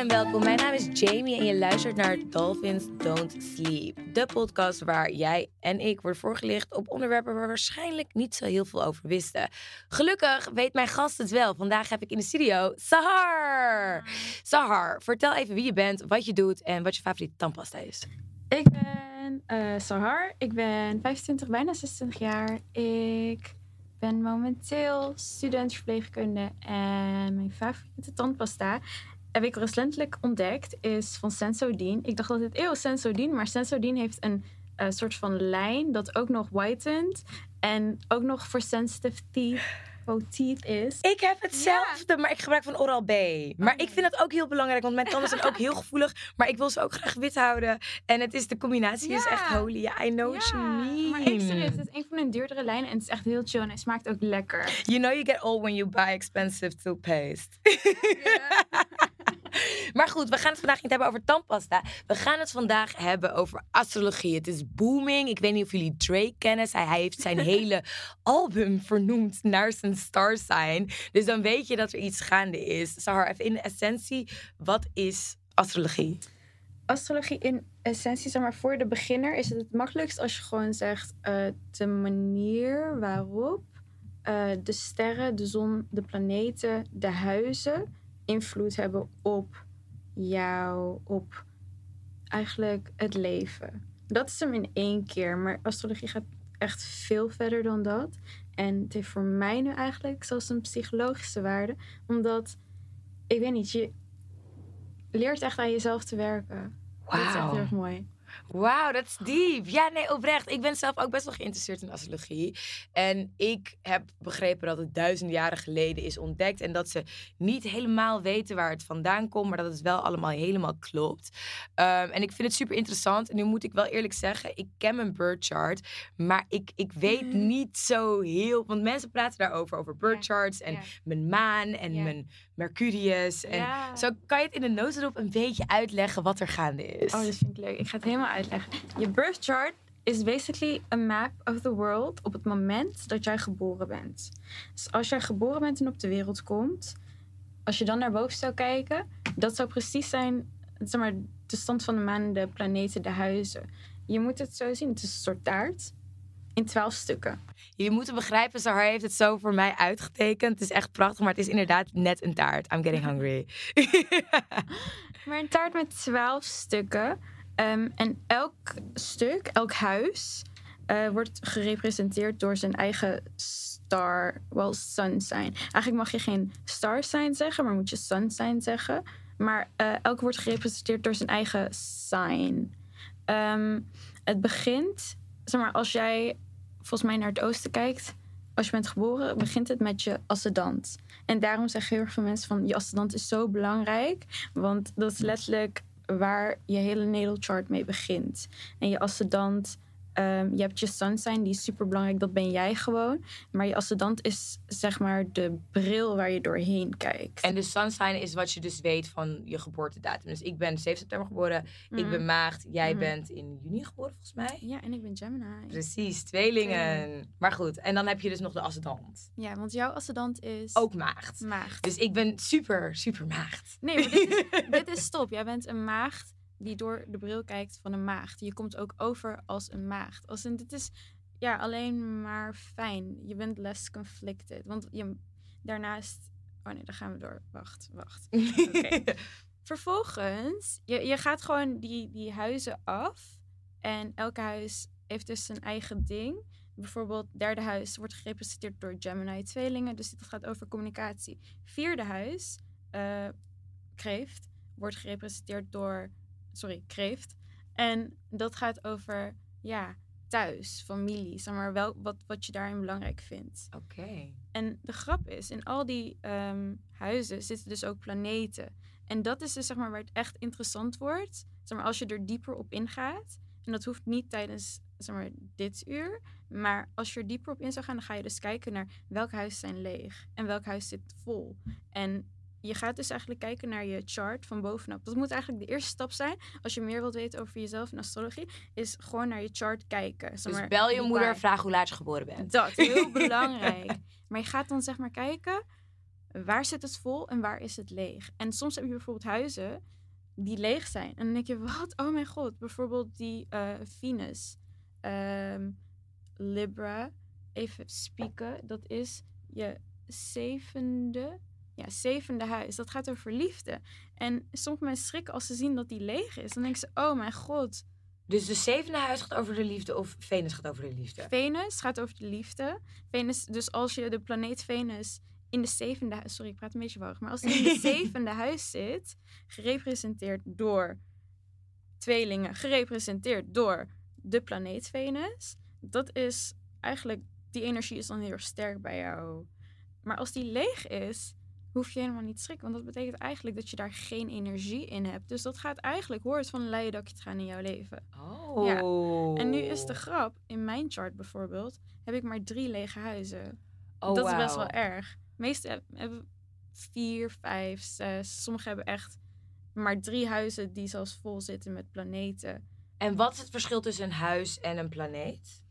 en welkom. Mijn naam is Jamie en je luistert naar Dolphins Don't Sleep. De podcast waar jij en ik worden voorgelicht op onderwerpen waar we waarschijnlijk niet zo heel veel over wisten. Gelukkig weet mijn gast het wel. Vandaag heb ik in de studio Sahar. Sahar, vertel even wie je bent, wat je doet en wat je favoriete tandpasta is. Ik ben eh, Sahar. Ik ben 25, bijna 26 jaar. Ik ben momenteel student verpleegkunde. En mijn favoriete tandpasta heb ik recentelijk ontdekt is van Sensodyne. Ik dacht dat het eeuw Sensodyne, maar Sensodyne heeft een eh, soort van lijn dat ook nog whitened en ook nog voor sensitive teeth, oh, teeth is. Ik heb hetzelfde, maar ik gebruik van Oral-B. Maar ik vind dat ook heel belangrijk, want mijn tanden zijn ook heel gevoelig. Maar ik wil ze ook graag wit houden. En het is, de combinatie is Ja. echt holy. Ja, I know what you mean. maar echt serieus, het is een van de duurdere lijnen en het is echt heel chill en hij smaakt ook lekker. You know you get old when you buy expensive toothpaste. maar goed, we gaan het vandaag niet hebben over tandpasta. We gaan het vandaag hebben over astrologie. Het is booming. Ik weet niet of jullie Drake kennen. Hij, heeft zijn hele album vernoemd naar zijn star sign. Dus dan weet je dat er iets gaande is. Sahar, even in de essentie. Wat is astrologie? astrologie in essentie, zeg maar, voor de beginner is het het makkelijkst als je gewoon zegt eh, de manier waarop eh, de sterren, de zon, de planeten, de huizen invloed hebben op jou, op eigenlijk het leven. Dat is hem in één keer, maar astrologie gaat echt veel verder dan dat. En het heeft voor mij nu eigenlijk zelfs een psychologische waarde, omdat ik weet niet, je leert echt aan jezelf te werken. Dat is echt heel erg mooi. Wauw, dat is diep. Ja, nee, oprecht. Ik ben zelf ook best wel geïnteresseerd in astrologie. En ik heb begrepen dat het duizenden jaren geleden is ontdekt. En dat ze niet helemaal weten waar het vandaan komt. Maar dat het wel allemaal helemaal klopt. Ehm, en ik vind het super interessant. En nu moet ik wel eerlijk zeggen, ik ken mijn birth chart. Maar ik, ik weet Mhm. niet zo heel... Want mensen praten daarover, over birth charts. En ja. mijn maan en Ja. mijn Mercurius. En Ja. zo kan je het in de notendop een beetje uitleggen wat er gaande is. Oh, dat vind ik leuk. Ik ga het helemaal uitleggen. Je birth chart is basically a map of the world op het moment dat jij geboren bent. Dus als jij geboren bent en op de wereld komt, als je dan naar boven zou kijken, dat zou precies zijn, zeg maar, de stand van de maan, de planeten, de huizen. Je moet het zo zien. Het is een soort taart in twaalf stukken. Jullie moeten begrijpen, Sahar heeft het zo voor mij uitgetekend. Het is echt prachtig, maar het is inderdaad net een taart. I'm getting hungry. Maar een taart met twaalf stukken. Ehm, en elk stuk, elk huis, eh, wordt gerepresenteerd door zijn eigen star, wel sun sign. Eigenlijk mag je geen star sign zeggen, maar moet je sun sign zeggen. Maar eh elk wordt gerepresenteerd door zijn eigen sign. Ehm, het begint, maar, als jij volgens mij naar het oosten kijkt, als je bent geboren, begint het met je ascendant. En daarom zeggen heel veel mensen van je ascendant is zo belangrijk, want dat is letterlijk waar je hele natal chart mee begint. En je ascendant, ehm, je hebt je sun sign, die is super belangrijk, dat ben jij gewoon. Maar je ascendant is zeg maar de bril waar je doorheen kijkt. en de sunshine is wat je dus weet van je geboortedatum. Dus ik ben 7 september geboren, ik Mhm. ben maagd. Jij Mhm. bent in juni geboren volgens mij. Ja, en ik ben Gemini. Precies, tweelingen. Maar goed, en dan heb je dus nog de ascendant. Ja, want jouw ascendant is Ook maagd. maagd. Dus ik ben super, super maagd. Nee, maar dit is, dit is stop. Jij bent een maagd die door de bril kijkt van een maagd. Je komt ook over als een maagd. Als in, dit is ja, alleen maar fijn. Je bent less conflicted. Want je, daarnaast... Oh nee, daar gaan we door. Wacht, wacht. Vervolgens, je, je gaat gewoon die, die huizen af. En elk huis heeft dus zijn eigen ding. Bijvoorbeeld, derde huis wordt gerepresenteerd door Gemini tweelingen. Dus dit gaat over communicatie. Vierde huis, eh, kreeft, wordt gerepresenteerd door... Sorry, kreeft. En dat gaat over, ja, thuis, familie. Zeg maar, wel, wat, wat je daarin belangrijk vindt. Oké. En de grap is, in al die ehm, huizen zitten dus ook planeten. En dat is dus zeg maar waar het echt interessant wordt. Zeg maar, als je er dieper op ingaat. En dat hoeft niet tijdens zeg maar, dit uur. Maar als je er dieper op in zou gaan, dan ga je dus kijken naar welk huis zijn leeg. En welk huis zit vol. En je gaat dus eigenlijk kijken naar je chart van bovenop. Dat moet eigenlijk de eerste stap zijn. Als je meer wilt weten over jezelf en astrologie. Is gewoon naar je chart kijken. Zeg Dus bel je moeder, vibe. vraag hoe laat je geboren bent. Dat, heel belangrijk. Maar je gaat dan zeg maar kijken waar zit het vol en waar is het leeg? En soms heb je bijvoorbeeld huizen die leeg zijn. En dan denk je, wat? Oh mijn god. Bijvoorbeeld die eh, Venus. Ehm, Libra. Even spieken. Dat is je zevende... Ja, zevende huis. Dat gaat over liefde. En sommige mensen schrikken als ze zien dat die leeg is. Dan denken ze, oh mijn god. Dus de zevende huis gaat over de liefde of Venus gaat over de liefde? Venus gaat over de liefde. Venus, dus als je de planeet Venus in de zevende huis, sorry, ik praat een beetje warrig, maar als die in de zevende huis zit, gerepresenteerd door tweelingen, gerepresenteerd door de planeet Venus, dat is eigenlijk, die energie is dan heel erg sterk bij jou. Maar als die leeg is, hoef je helemaal niet te schrikken. Want dat betekent eigenlijk dat je daar geen energie in hebt. Dus dat gaat eigenlijk, hoort van een leien dakje te gaan in jouw leven. Oh. En nu is de grap, in mijn chart bijvoorbeeld, heb ik maar drie lege huizen. Oh, dat is best wel erg. De meeste heb- hebben vier, vijf, zes. Sommigen hebben echt maar drie huizen die zelfs vol zitten met planeten. En wat is het verschil tussen een huis en een planeet?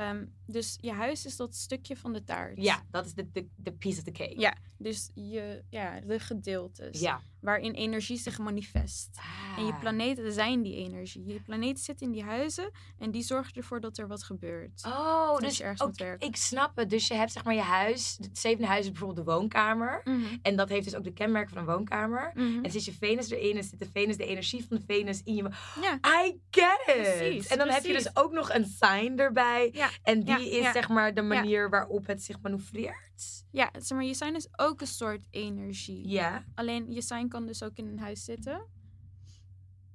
Ehm, dus je huis is dat stukje van de taart. Ja, dat is de, de, de piece of the cake. Ja, dus je, ja, de gedeeltes. Ja. Waarin energie zich manifest. En je Ah. planeten zijn die energie. Je planeten zitten in die huizen en die zorgen ervoor dat er wat gebeurt. Oh, dus je ergens ik snap het. Dus je hebt zeg maar je huis. Het zevende huis is bijvoorbeeld de woonkamer. Mhm, En dat heeft dus ook de kenmerken van een woonkamer. mhm. En zit je Venus erin en zit de Venus, de energie van de Venus in je. Ja, I get it! Precies, en dan heb je dus ook nog een sign erbij. Ja, En die is zeg maar de manier waarop het zich manoeuvreert. ja, zeg maar, je sign is ook een soort energie. Ja, Alleen je sign kan dus ook in een huis zitten.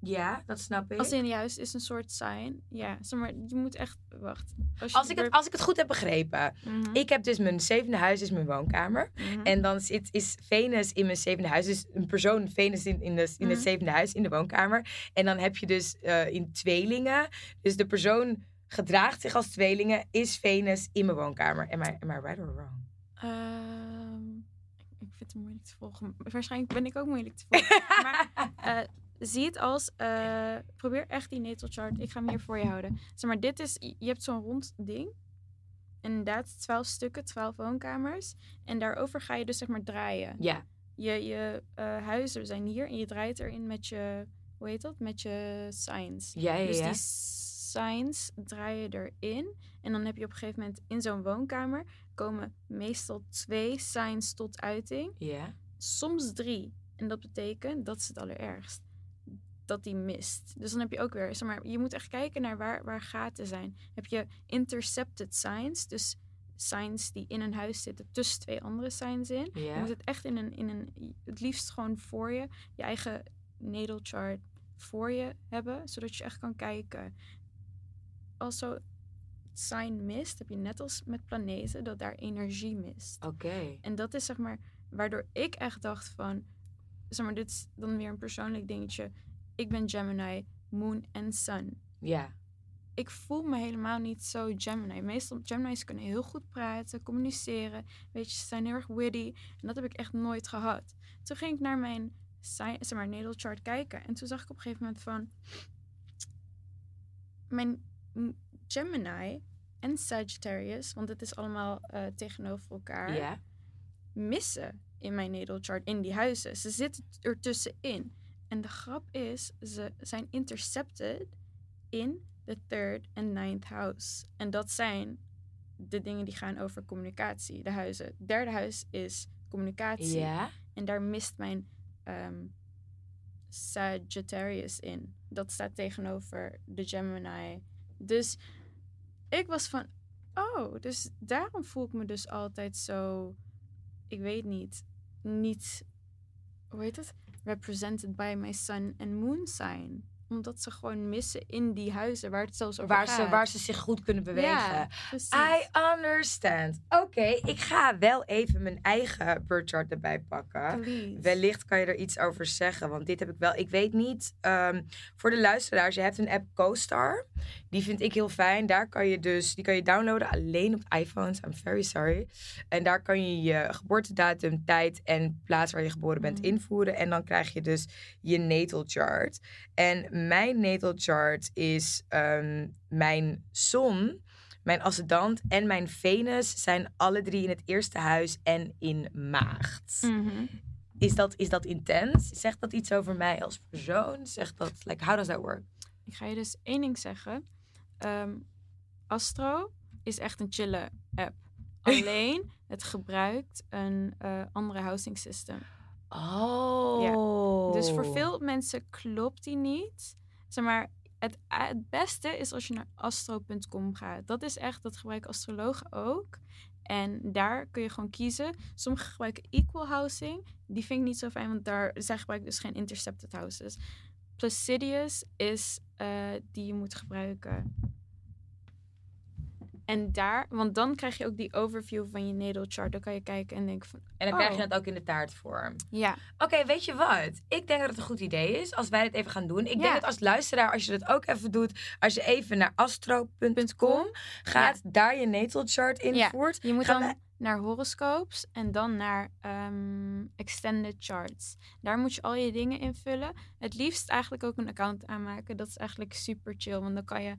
ja, dat snap ik. Als in je huis is een soort sign. Ja, zeg maar, je moet echt... Wacht. Als, ik, het, als ik het goed heb begrepen. Mhm, Ik heb dus mijn zevende huis is mijn woonkamer. mhm. En dan zit, is Venus in mijn zevende huis. Dus een persoon, Venus in, in, de, in het Mhm. zevende huis, in de woonkamer. En dan heb je dus eh, in tweelingen. Dus de persoon gedraagt zich als tweelingen. Is Venus in mijn woonkamer. Am I, am I right or wrong? Ehm, ik vind het moeilijk te volgen. Waarschijnlijk ben ik ook moeilijk te volgen. maar eh, zie het als... eh, probeer echt die natal chart. Ik ga hem hier voor je houden. Zeg maar, dit is... Je hebt zo'n rond ding. Inderdaad, twaalf stukken, twaalf woonkamers. En daarover ga je dus zeg maar draaien. Ja. Je, je eh, huizen zijn hier en je draait erin met je... Hoe heet dat? Met je signs. Ja, ja, Dus ja. die signs draai je erin. En dan heb je op een gegeven moment in zo'n woonkamer komen meestal twee signs tot uiting. Ja. Soms drie. En dat betekent, dat is het allerergst, dat die mist. Dus dan heb je ook weer, zeg maar, je moet echt kijken naar waar, waar gaten zijn. Heb je intercepted signs, dus signs die in een huis zitten tussen twee andere signs in. Je Ja. moet het echt in een, in een, het liefst gewoon voor je, je eigen natal chart voor je hebben, zodat je echt kan kijken. Als zo sign mist, heb je net als met planeten dat daar energie mist. Oké. En dat is zeg maar waardoor ik echt dacht van, zeg maar, dit is dan weer een persoonlijk dingetje. Ik ben Gemini, Moon en Sun. Ja. Ik voel me helemaal niet zo Gemini. Meestal Gemini's kunnen heel goed praten, communiceren. Weet je, ze zijn heel erg witty. En dat heb ik echt nooit gehad. Toen ging ik naar mijn zeg maar, natal chart kijken. En toen zag ik op een gegeven moment van... Mijn Gemini en Sagittarius, want het is allemaal eh, tegenover elkaar Ja. missen in mijn natal chart in die huizen. Ze zitten er tussenin. En de grap is, ze zijn intercepted in de third en ninth house. En dat zijn de dingen die gaan over communicatie, de huizen. Het derde huis is communicatie. En daar mist mijn ehm, Sagittarius in. Dat staat tegenover de Gemini. Dus ik was van, oh, dus daarom voel ik me dus altijd zo, ik weet niet, niet, hoe heet het? Represented by my sun and moon sign. Omdat ze gewoon missen in die huizen waar het zelfs over Waar gaat. ze, waar ze zich goed kunnen bewegen. Ja. I understand. Oké, ik ga wel even mijn eigen birth chart erbij pakken. Please. Wellicht kan je er iets over zeggen, want dit heb ik wel. Ik weet niet. ehm, voor de luisteraars, je hebt een app CoStar. Die vind ik heel fijn. Daar kan je dus, die kan je downloaden alleen op iPhones. I'm very sorry. En daar kan je je geboortedatum, tijd en plaats waar je geboren bent Mhm. invoeren. En dan krijg je dus je natal chart. En mijn natal chart is ehm, mijn zon mijn ascendant en mijn Venus zijn alle drie in het eerste huis en in maagd. Mhm. Is, dat, is dat intens? Zegt dat iets over mij als persoon? Zegt dat, like, how does that work? Ik ga je dus één ding zeggen. Ehm, Astro is echt een chille app. Alleen, het gebruikt een eh, andere housing system. Oh. Dus voor veel mensen klopt die niet. Zeg maar, het, eh, het beste is als je naar astro.com gaat. Dat is echt, dat gebruiken astrologen ook. En daar kun je gewoon kiezen. Sommigen gebruiken equal housing. Die vind ik niet zo fijn, want daar, zij gebruiken dus geen intercepted houses. Placidius is eh, die je moet gebruiken. En daar, want dan krijg je ook die overview van je natal chart. Dan kan je kijken en denken van, En dan krijg je Oh. het ook in de taartvorm. ja, Oké, weet je wat? Ik denk dat het een goed idee is als wij dit even gaan doen. Ik Ja. denk dat als luisteraar, als je dat ook even doet, als je even naar astro.com gaat, daar je natal chart invoert. je moet dan naar horoscopes en dan naar ehm, extended charts. Daar moet je al je dingen invullen. Het liefst eigenlijk ook een account aanmaken. Dat is eigenlijk super chill, want dan kan je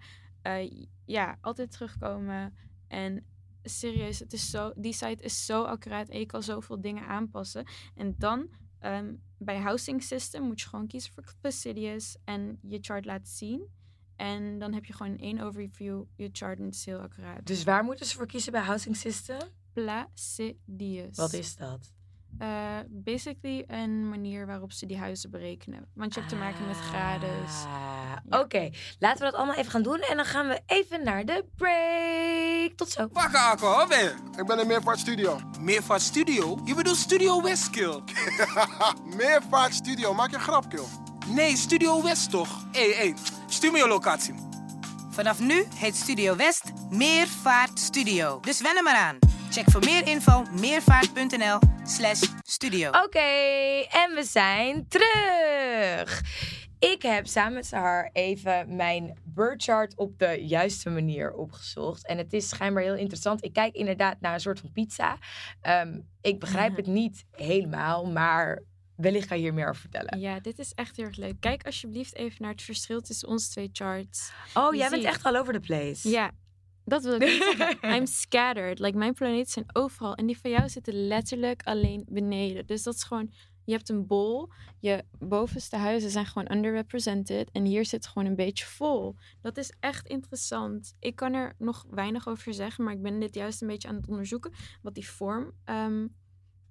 eh, ja, altijd terugkomen. En serieus, het is zo, die site is zo accuraat en je kan zoveel dingen aanpassen. En dan ehm, bij Housing System moet je gewoon kiezen voor Placidius en je chart laten zien. En dan heb je gewoon in één overview je chart en het is heel accuraat. Dus waar moeten ze voor kiezen bij Housing System? Placidius. Wat is dat? Eh, basically een manier waarop ze die huizen berekenen. Want je hebt te maken met graden. Ja. Oké, laten we dat allemaal even gaan doen. En dan gaan we even naar de break. Tot zo. Wakker, Akko, ben je? Ik ben in Meervaart Studio. Meervaart Studio? Je bedoelt Studio Westkill? Meervaart Studio, maak je een grap, kill. Nee, Studio West toch? Hé, hé, stuur me je locatie. Vanaf nu heet Studio West Meervaart Studio. Dus wen er maar aan. Check voor meer info meervaart.nl slash studio. Oké, en we zijn terug. Ik heb samen met Sahar even mijn birth chart op de juiste manier opgezocht. En het is schijnbaar heel interessant. Ik kijk inderdaad naar een soort van pizza. Ehm, ik begrijp het niet helemaal, maar wellicht ga je hier meer over vertellen. Ja, dit is echt heel erg leuk. Kijk alsjeblieft even naar het verschil tussen onze twee charts. Oh, Je jij bent echt all over the place. Ja, dat wil ik niet zeggen. I'm scattered. Like, mijn planeten zijn overal. En die van jou zitten letterlijk alleen beneden. Dus dat is gewoon... Je hebt een bol. Je bovenste huizen zijn gewoon underrepresented. En hier zit gewoon een beetje vol. Dat is echt interessant. Ik kan er nog weinig over zeggen. Maar ik ben dit juist een beetje aan het onderzoeken. Wat die vorm ehm,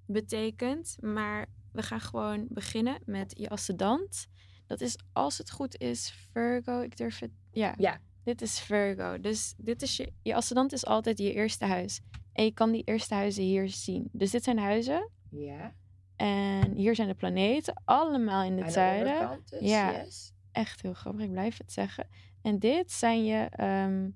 betekent. Maar we gaan gewoon beginnen met je ascendant. Dat is, als het goed is, Virgo. Ik durf het... Ja, Ja. dit is Virgo. Dus dit is je, je ascendant is altijd je eerste huis. En je kan die eerste huizen hier zien. Dus dit zijn huizen. Ja. En hier zijn de planeten. Allemaal in Aan de zuiden. onderkant dus, Ja. yes. Echt heel grappig. Ik blijf het zeggen. En dit zijn je ehm,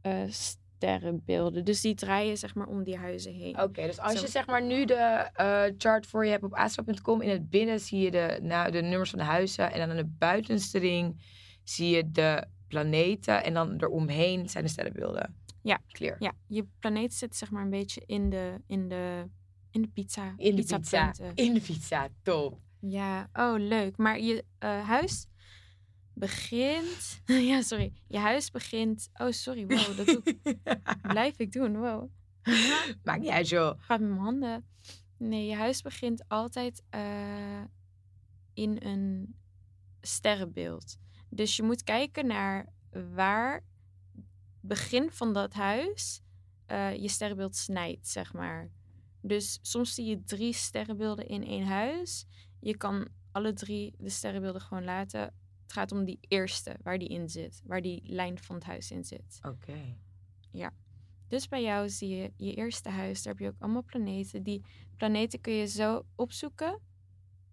eh, sterrenbeelden. Dus die draaien zeg maar om die huizen heen. Oké, dus als Zo. je zeg maar nu de eh, chart voor je hebt op astro.com, in het binnen zie je de, nou, de nummers van de huizen en dan aan de buitenste ring zie je de planeten en dan eromheen zijn de sterrenbeelden. Ja. Clear. Ja, je planeet zit zeg maar een beetje in de, in de, in de pizza. In de pizza. In de pizza, top. Ja, oh leuk. Maar je eh, huis begint. ja, sorry. Je huis begint. Oh, sorry. Wow, dat doe blijf ik doen. Wow. Maakt niet uit, joh. Gaat met mijn handen. Nee, je huis begint altijd eh, in een sterrenbeeld. Dus je moet kijken naar waar begin van dat huis eh, je sterrenbeeld snijdt, zeg maar. Dus soms zie je drie sterrenbeelden in één huis. Je kan alle drie de sterrenbeelden gewoon laten. Het gaat om die eerste, waar die in zit. Waar die lijn van het huis in zit. Oké. Dus bij jou zie je je eerste huis. Daar heb je ook allemaal planeten. Die planeten kun je zo opzoeken.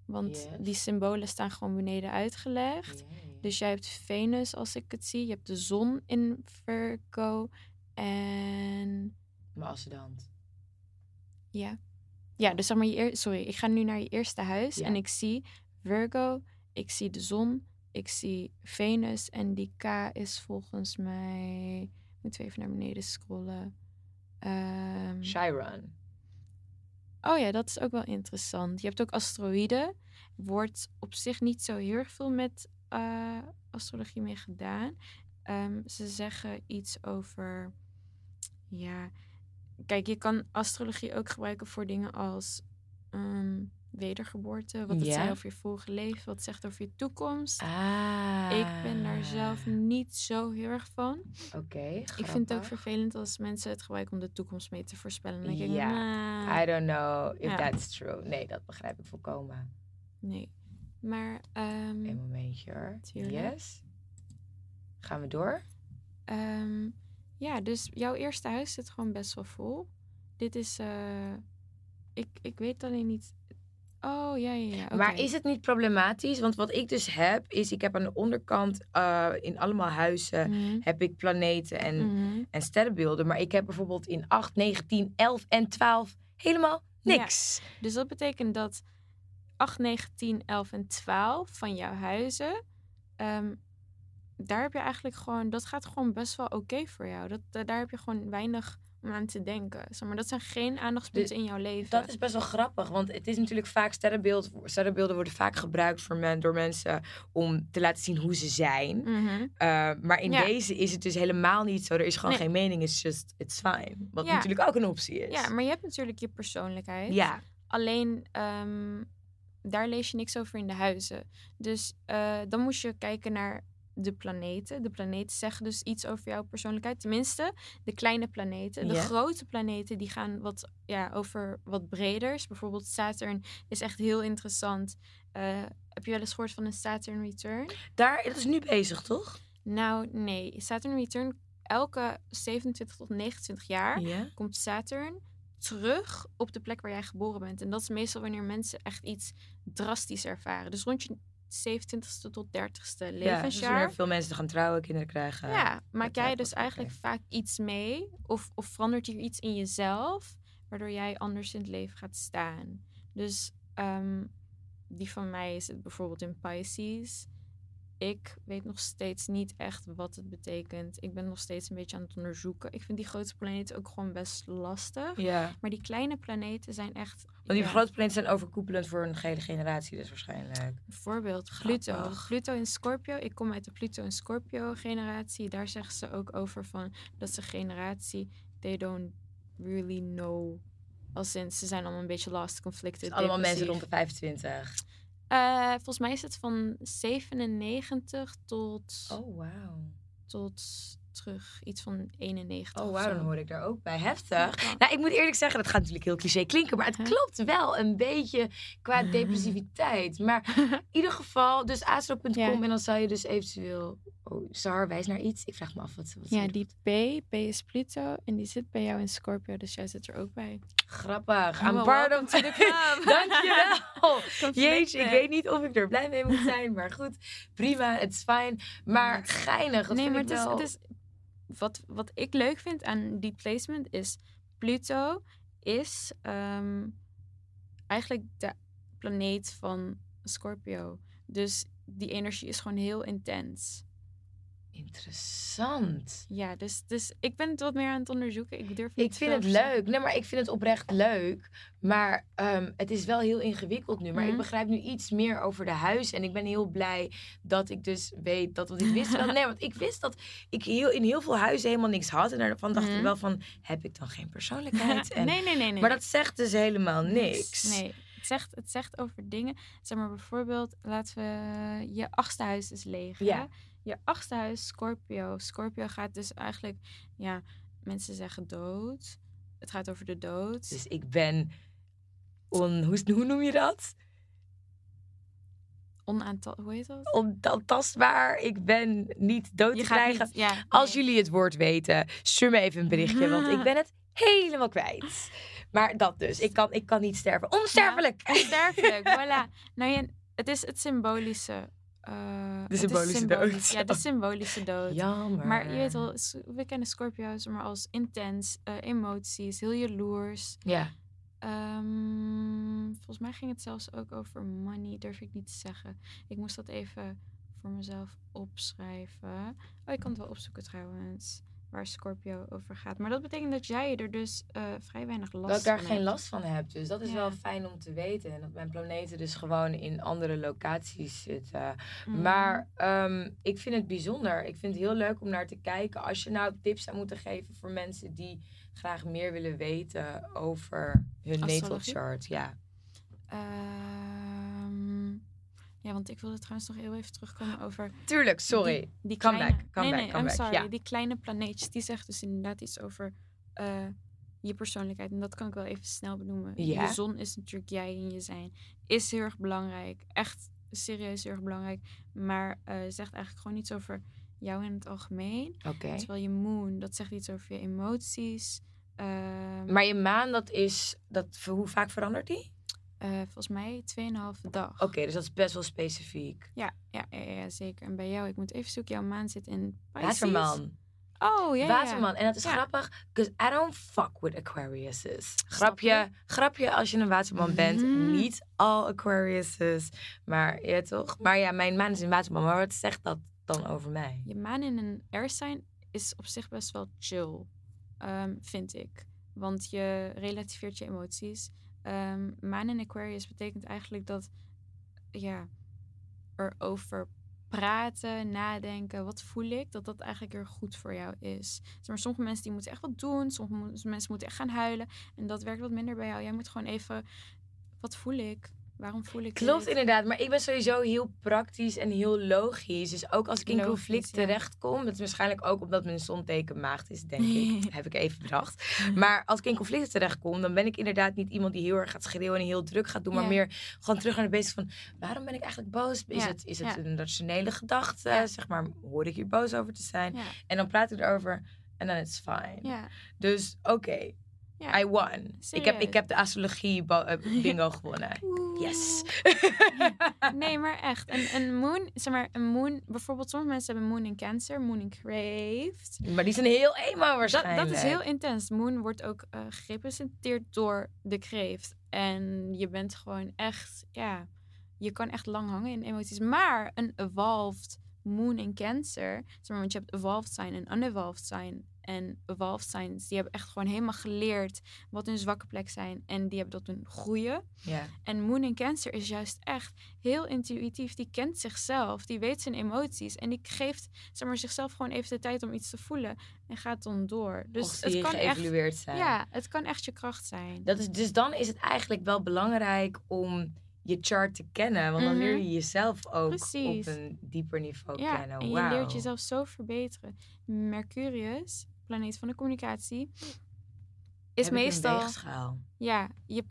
Want Yes. die symbolen staan gewoon beneden uitgelegd. Dus jij hebt Venus, als ik het zie. Je hebt de zon in Virgo. En Mijn ascendant. Ja. Ja, dus zeg maar je Sorry, ik ga nu naar je eerste huis. Ja. En ik zie Virgo. Ik zie de zon. Ik zie Venus. En die K is volgens mij... Moeten we even naar beneden scrollen. Ehm, Chiron. Oh ja, dat is ook wel interessant. Je hebt ook asteroïden. Wordt op zich niet zo heel erg veel met eh, astrologie mee gedaan. Ehm, ze zeggen iets over Ja, kijk, je kan astrologie ook gebruiken voor dingen als ehm, wedergeboorte. Wat het Ja. zei over je vorige leven, wat het zegt over je toekomst. Ah. Ik ben daar zelf niet zo heel erg van. Oké, Ik vind het ook vervelend als mensen het gebruiken om de toekomst mee te voorspellen. Dan denk ik, Ja, "Nah." I don't know if Ja. that's true. Nee, dat begrijp ik volkomen. Nee. Maar ehm, Een momentje hoor. Tuurlijk. Yes. Gaan we door? ehm, ja, dus jouw eerste huis zit gewoon best wel vol. Dit is, eh, ik, ik weet alleen niet. Oh ja, ja, ja. Maar oké. is het niet problematisch? Want wat ik dus heb, is ik heb aan de onderkant eh, in allemaal huizen Mhm, heb ik planeten en, mhm. en sterrenbeelden. Maar ik heb bijvoorbeeld in 8, 9, 10, 11 en 12 helemaal Ja. niks. Dus dat betekent dat 8, 9, 10, 11 en 12 van jouw huizen. ehm, daar heb je eigenlijk gewoon. Dat gaat gewoon best wel oké voor jou. Dat, da- daar heb je gewoon weinig om aan te denken. Zeg maar, dat zijn geen aandachtspunten in jouw leven. Dat is best wel grappig, want het is natuurlijk vaak sterrenbeeld, sterrenbeelden worden vaak gebruikt voor men, door mensen om te laten zien hoe ze zijn. Mhm. Uh, maar in Ja. deze is het dus helemaal niet zo. Er is gewoon Nee. geen mening, it's just, it's fine. Wat Ja. natuurlijk ook een optie is. Ja, maar je hebt natuurlijk je persoonlijkheid. Ja, Alleen ehm, daar lees je niks over in de huizen. Dus eh, dan moest je kijken naar de planeten. De planeten zeggen dus iets over jouw persoonlijkheid. Tenminste, de kleine planeten. De grote planeten die gaan wat, ja, over wat breders. Bijvoorbeeld Saturn is echt heel interessant. Eh, heb je wel eens gehoord van een Saturn return? daar, dat is nu bezig, toch? Nou, nee. Saturn return, elke 27 tot 29 jaar Ja. komt Saturn terug op de plek waar jij geboren bent. En dat is meestal wanneer mensen echt iets drastisch ervaren. Dus rond je 27ste tot 30ste Ja, dus levensjaar. veel mensen gaan trouwen, kinderen krijgen. Ja, maak jij dus eigenlijk vaak iets mee? Of, of verandert hier iets in jezelf, waardoor jij anders in het leven gaat staan? Dus ehm, die van mij is het bijvoorbeeld in Pisces. Ik weet nog steeds niet echt wat het betekent. Ik ben nog steeds een beetje aan het onderzoeken. Ik vind die grote planeten ook gewoon best lastig. Ja, Maar die kleine planeten zijn echt. want die ja, grote planeten zijn overkoepelend voor een gele generatie dus waarschijnlijk. Bijvoorbeeld Pluto. Grappig. Pluto in Scorpio. Ik kom uit de Pluto en Scorpio generatie. Daar zeggen ze ook over van dat een generatie. They don't really know. Als in, ze zijn allemaal een beetje lost, conflicted. Dus allemaal mensen rond de 25. Eh, volgens mij is het van 97 tot, Oh, wauw. tot terug iets van 91. Oh, wauw, zo. dan hoor ik daar ook bij. Heftig. Ja. Nou, ik moet eerlijk zeggen, dat gaat natuurlijk heel cliché klinken, maar het Huh? klopt wel een beetje qua depressiviteit. Maar in ieder geval, dus astro.com Ja. en dan zou je dus eventueel... Oh, Sar, wijs naar iets. Ik vraag me af wat, wat Ja, die P, P is Pluto en die zit bij jou in Scorpio, dus jij zit er ook bij. Grappig. I'm well, part of the club. Dankjewel. Jeetje, ik weet niet of ik er blij mee moet zijn, maar goed. Prima, het is fijn. Maar geinig, nee, maar het is, het is wat, wat ik leuk vind aan die placement is Pluto is ehm, eigenlijk de planeet van Scorpio. Dus die energie is gewoon heel intens. Interessant. Ja, dus, dus ik ben het wat meer aan het onderzoeken. Ik durf niet Ik vind het leuk. Nee, maar ik vind het oprecht leuk. Maar ehm, het is wel heel ingewikkeld nu. Maar ik Mhm. begrijp nu iets meer over de huis. En ik ben heel blij dat ik dus weet dat... Want ik wist wel... Nee, want ik wist dat ik heel, in heel veel huizen helemaal niks had. En daarvan dacht ik Mhm. wel van... Heb ik dan geen persoonlijkheid? En, nee, nee, nee, nee. Maar dat zegt dus helemaal niks. Nee, het zegt, het zegt over dingen. Zeg maar bijvoorbeeld, laten we je achtste huis is leeg. hè? Ja. Je achtste huis, Scorpio. Scorpio gaat dus eigenlijk, ja, mensen zeggen dood. Het gaat over de dood. Dus ik ben... On, hoe, hoe noem je dat? Onaantal, hoe heet dat? Ontastbaar. Ik ben niet dood te krijgen. niet, ja, Als jullie het woord weten, stuur me even een berichtje, want ik ben het helemaal kwijt. Maar dat dus. Ik kan, ik kan niet sterven. Onsterfelijk! Onsterfelijk, voilà. Nou ja, het is het symbolische. Eh, is symbolische symbolisch. dood. Ja, de symbolische dood. Jammer. Maar je weet wel, we kennen Scorpio's maar als intens, eh, emoties, heel jaloers. Ja. Ehm, volgens mij ging het zelfs ook over money, durf ik niet te zeggen. Ik moest dat even voor mezelf opschrijven. Oh, ik kan het wel opzoeken trouwens, waar Scorpio over gaat. Maar dat betekent dat jij er dus eh, vrij weinig last Dat ik daar van geen hebt. last van heb. Dus dat is Ja. wel fijn om te weten. En dat mijn planeten dus gewoon in andere locaties zitten. Mhm. Maar ehm, ik vind het bijzonder. Ik vind het heel leuk om naar te kijken. Als je nou tips zou moeten geven voor mensen die graag meer willen weten over hun natal chart. Ja. Ehm, ja, want ik wilde trouwens nog heel even terugkomen over Tuurlijk, sorry. Die, die Come kleine, back, come nee, back, nee, come I'm back, sorry. ja. Die kleine planeetjes, die zegt dus inderdaad iets over eh, je persoonlijkheid. En dat kan ik wel even snel benoemen. Ja. Je zon is natuurlijk jij in je zijn. Is heel erg belangrijk. Echt serieus heel erg belangrijk. Maar eh, zegt eigenlijk gewoon iets over jou in het algemeen. Terwijl je moon, dat zegt iets over je emoties. Ehm, Maar je maan, dat is, dat, hoe vaak verandert die? Eh, volgens mij 2,5 dag. Oké, dus dat is best wel specifiek. Ja, ja, ja, ja, zeker. En bij jou, ik moet even zoeken, jouw maan zit in Pisces. Waterman. Oh, ja. Waterman. En dat is grappig, because I don't fuck with Aquariuses. Grapje, je? grapje als je een waterman bent. Mhm. Niet all Aquariuses. Maar ja, toch? Maar ja, mijn maan is een waterman. Maar wat zegt dat dan over mij? Je maan in een air sign is op zich best wel chill, ehm, vind ik. Want je relativeert je emoties. Ehm maan in Aquarius betekent eigenlijk dat ja, erover praten, nadenken, wat voel ik, dat dat eigenlijk heel goed voor jou is. Maar, sommige mensen die moeten echt wat doen, sommige mensen moeten echt gaan huilen. En dat werkt wat minder bij jou. Jij moet gewoon even, wat voel ik? Waarom voel ik Klopt dit? inderdaad, maar ik ben sowieso heel praktisch en heel logisch. Dus ook als ik in Logisch, conflict ja. terechtkom, dat is waarschijnlijk ook omdat mijn zonteken maagd is, denk ik. Heb ik even bedacht. Maar als ik in conflicten terechtkom, dan ben ik inderdaad niet iemand die heel erg gaat schreeuwen en heel druk gaat doen, maar Ja. meer gewoon terug naar de basis van waarom ben ik eigenlijk boos? Is Ja, het, is het een rationele gedachte? Zeg maar, hoor ik hier boos over te zijn? En dan praat ik erover en dan is het fine. ja, Dus oké, I won. Ik heb, ik heb de astrologie eh, bingo gewonnen. Yes. Nee, maar echt. Een, een moon, zeg maar, een moon, bijvoorbeeld sommige mensen hebben moon in cancer, moon in craved. Maar die zijn heel Dat, waarschijnlijk. dat is heel intens. Moon wordt ook eh, gerepresenteerd door de kreeft. En je bent gewoon echt, ja, je kan echt lang hangen in emoties. Maar een evolved moon in cancer, zeg maar, want je hebt evolved sign en unevolved sign. En evolved signs, die hebben echt gewoon helemaal geleerd wat hun zwakke plek zijn. En die hebben dat hun groeien. En Moon in Cancer is juist echt heel intuïtief. Die kent zichzelf, die weet zijn emoties. En die geeft zeg maar, zichzelf gewoon even de tijd om iets te voelen. En gaat dan door. Dus Dus het kan echt. zijn. Ja, het kan echt je kracht zijn. Dat is, dus dan is het eigenlijk wel belangrijk om je chart te kennen. Want dan Mhm. leer je jezelf ook Precies. op een dieper niveau ja, kennen. en je leert jezelf zo verbeteren. Mercurius, planeet van de communicatie, is Heb meestal. Ja, je,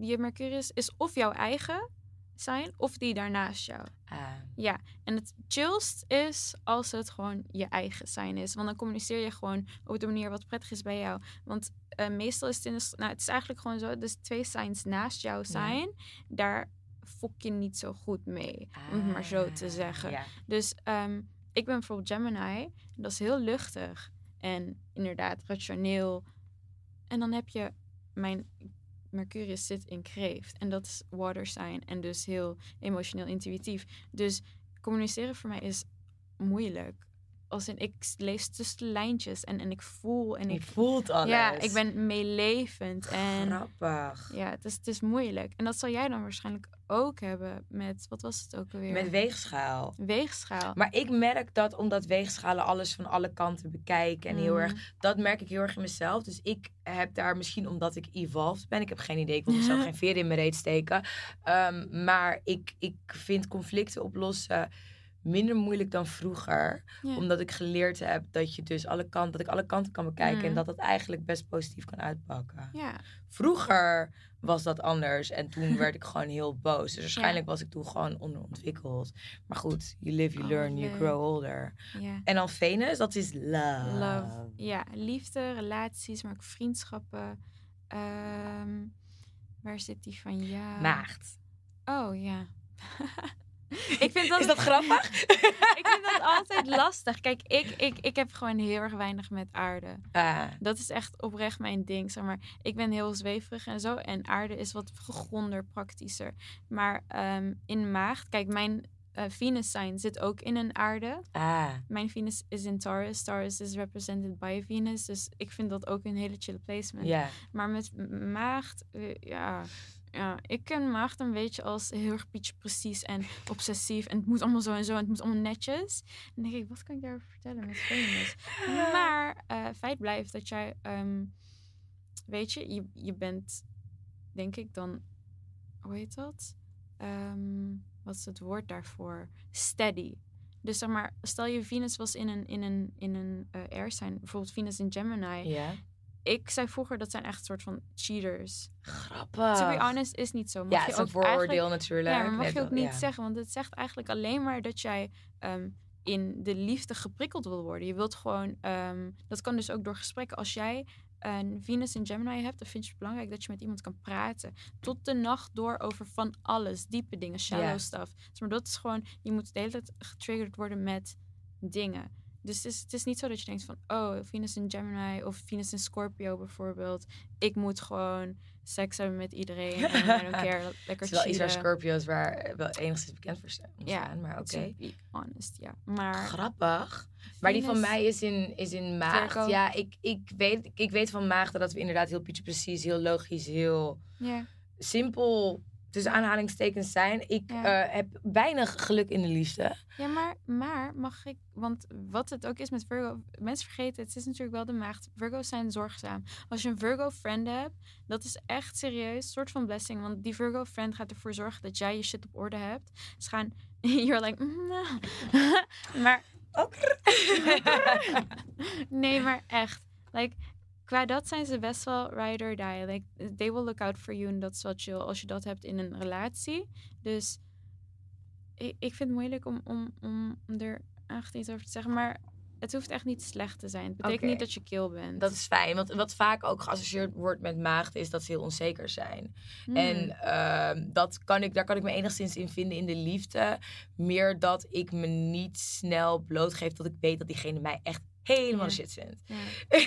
je Mercurius is of jouw eigen zijn of die daarnaast jou. Ah, Ja, en het chillst is als het gewoon je eigen zijn is. Want dan communiceer je gewoon op de manier wat prettig is bij jou. Want eh, meestal is het in de... Nou, het is eigenlijk gewoon zo. Dus twee signs naast jou zijn, daar fok je niet zo goed mee. Om het maar zo te ah, zeggen. Ja. Dus ehm, ik ben bijvoorbeeld Gemini. En dat is heel luchtig. En inderdaad rationeel. En dan heb je mijn Mercurius zit in kreeft. En dat is water sign. En dus heel emotioneel intuïtief. Dus communiceren voor mij is moeilijk. Als in, ik lees tussen de lijntjes en, en ik voel en Je ik... voelt alles. Ja, ik ben meelevend. En Grappig. ja, het is, het is moeilijk. En dat zal jij dan waarschijnlijk ook hebben met... Wat was het ook alweer? Met weegschaal. weegschaal. Maar ik merk dat omdat weegschalen alles van alle kanten bekijken en heel Mm. erg, dat merk ik heel erg in mezelf. Dus ik heb daar misschien omdat ik evolved ben, ik heb geen idee, ik wil mezelf geen veer in mijn reet steken. Ehm, maar ik, ik vind conflicten oplossen minder moeilijk dan vroeger. Ja. Omdat ik geleerd heb dat je dus alle kanten, dat ik alle kanten kan bekijken en Mm. dat dat eigenlijk best positief kan uitpakken. Ja, Vroeger was dat anders en toen werd ik gewoon heel boos. Dus waarschijnlijk was ik toen gewoon onderontwikkeld. Maar goed, you live, you Oh, learn, you grow older. ja. En dan Venus, dat is love. Love. Ja, liefde, relaties, maar ook vriendschappen. Ehm, waar zit die van jou? Maagd. Oh ja. ik vind dat, Is dat grappig? ik vind dat altijd lastig. Kijk, ik, ik, ik heb gewoon heel erg weinig met aarde. Ah, Dat is echt oprecht mijn ding. Zeg maar, ik ben heel zweverig en zo. En aarde is wat gegronder, praktischer. Maar ehm, in maagd, kijk, mijn eh, Venus sign zit ook in een aarde. ah. Mijn Venus is in Taurus. Taurus is represented by Venus. Dus ik vind dat ook een hele chille placement. Maar met maagd, eh, ja, ja, ik ken maagd een beetje als heel erg precies en obsessief. En het moet allemaal zo en zo en het moet allemaal netjes. En dan denk ik, wat kan ik daarover vertellen met Venus? Maar eh, feit blijft dat jij, ehm, weet je, je, je bent, denk ik dan, hoe heet dat? Ehm, wat is het woord daarvoor? Steady. Dus zeg maar, stel je Venus was in een, in een, in een eh, air sign, bijvoorbeeld Venus in Gemini. Ja. Ik zei vroeger, dat zijn echt een soort van cheaters. Grappig. To be honest, is niet zo. Mag Ja, je het is ook vooroordeel natuurlijk. Ja, maar mag je ook niet ja. zeggen, want het zegt eigenlijk alleen maar dat jij ehm, in de liefde geprikkeld wil worden. Je wilt gewoon, ehm, dat kan dus ook door gesprekken. Als jij een Venus in Gemini hebt, dan vind je het belangrijk dat je met iemand kan praten. Tot de nacht door over van alles, diepe dingen, shallow stuff. Dus maar dat is gewoon, je moet de hele tijd getriggerd worden met dingen. Dus het is, het is niet zo dat je denkt van, oh, Venus in Gemini of Venus in Scorpio bijvoorbeeld. Ik moet gewoon seks hebben met iedereen. En I don't care, Het lekker is wel iets waar. Scorpio's waar wel enigszins bekend voor staan. Ja, maar oké. Be honest, ja. Maar Grappig. Maar die van mij is in, is in maagd. Virgo. Ja, ik, ik, weet, ik weet van maagden dat we inderdaad heel precies, heel logisch, heel simpel tussen aanhalingstekens zijn. Ik Ja. eh, heb weinig geluk in de liefde. ja maar, maar mag ik... Want wat het ook is met Virgo... Mensen vergeten, het is natuurlijk wel de maagd. Virgo's zijn zorgzaam. Als je een Virgo-friend hebt, dat is echt serieus een soort van blessing. Want die Virgo-friend gaat ervoor zorgen dat jij je shit op orde hebt. Ze gaan... You're like... "Mm, nah." maar nee, maar echt. Like, qua dat zijn ze best wel ride or die. Like, they will look out for you en dat is wel chill als je dat hebt in een relatie. Dus ik, ik vind het moeilijk om, om, om er echt iets over te zeggen. Maar het hoeft echt niet slecht te zijn. Het betekent niet dat je kil bent. Dat is fijn. Want wat vaak ook geassocieerd wordt met maagden is dat ze heel onzeker zijn. Hmm. En ehm, dat kan ik, daar kan ik me enigszins in vinden in de liefde. Meer dat ik me niet snel blootgeef dat ik weet dat diegene mij echt helemaal shit vindt. Ja.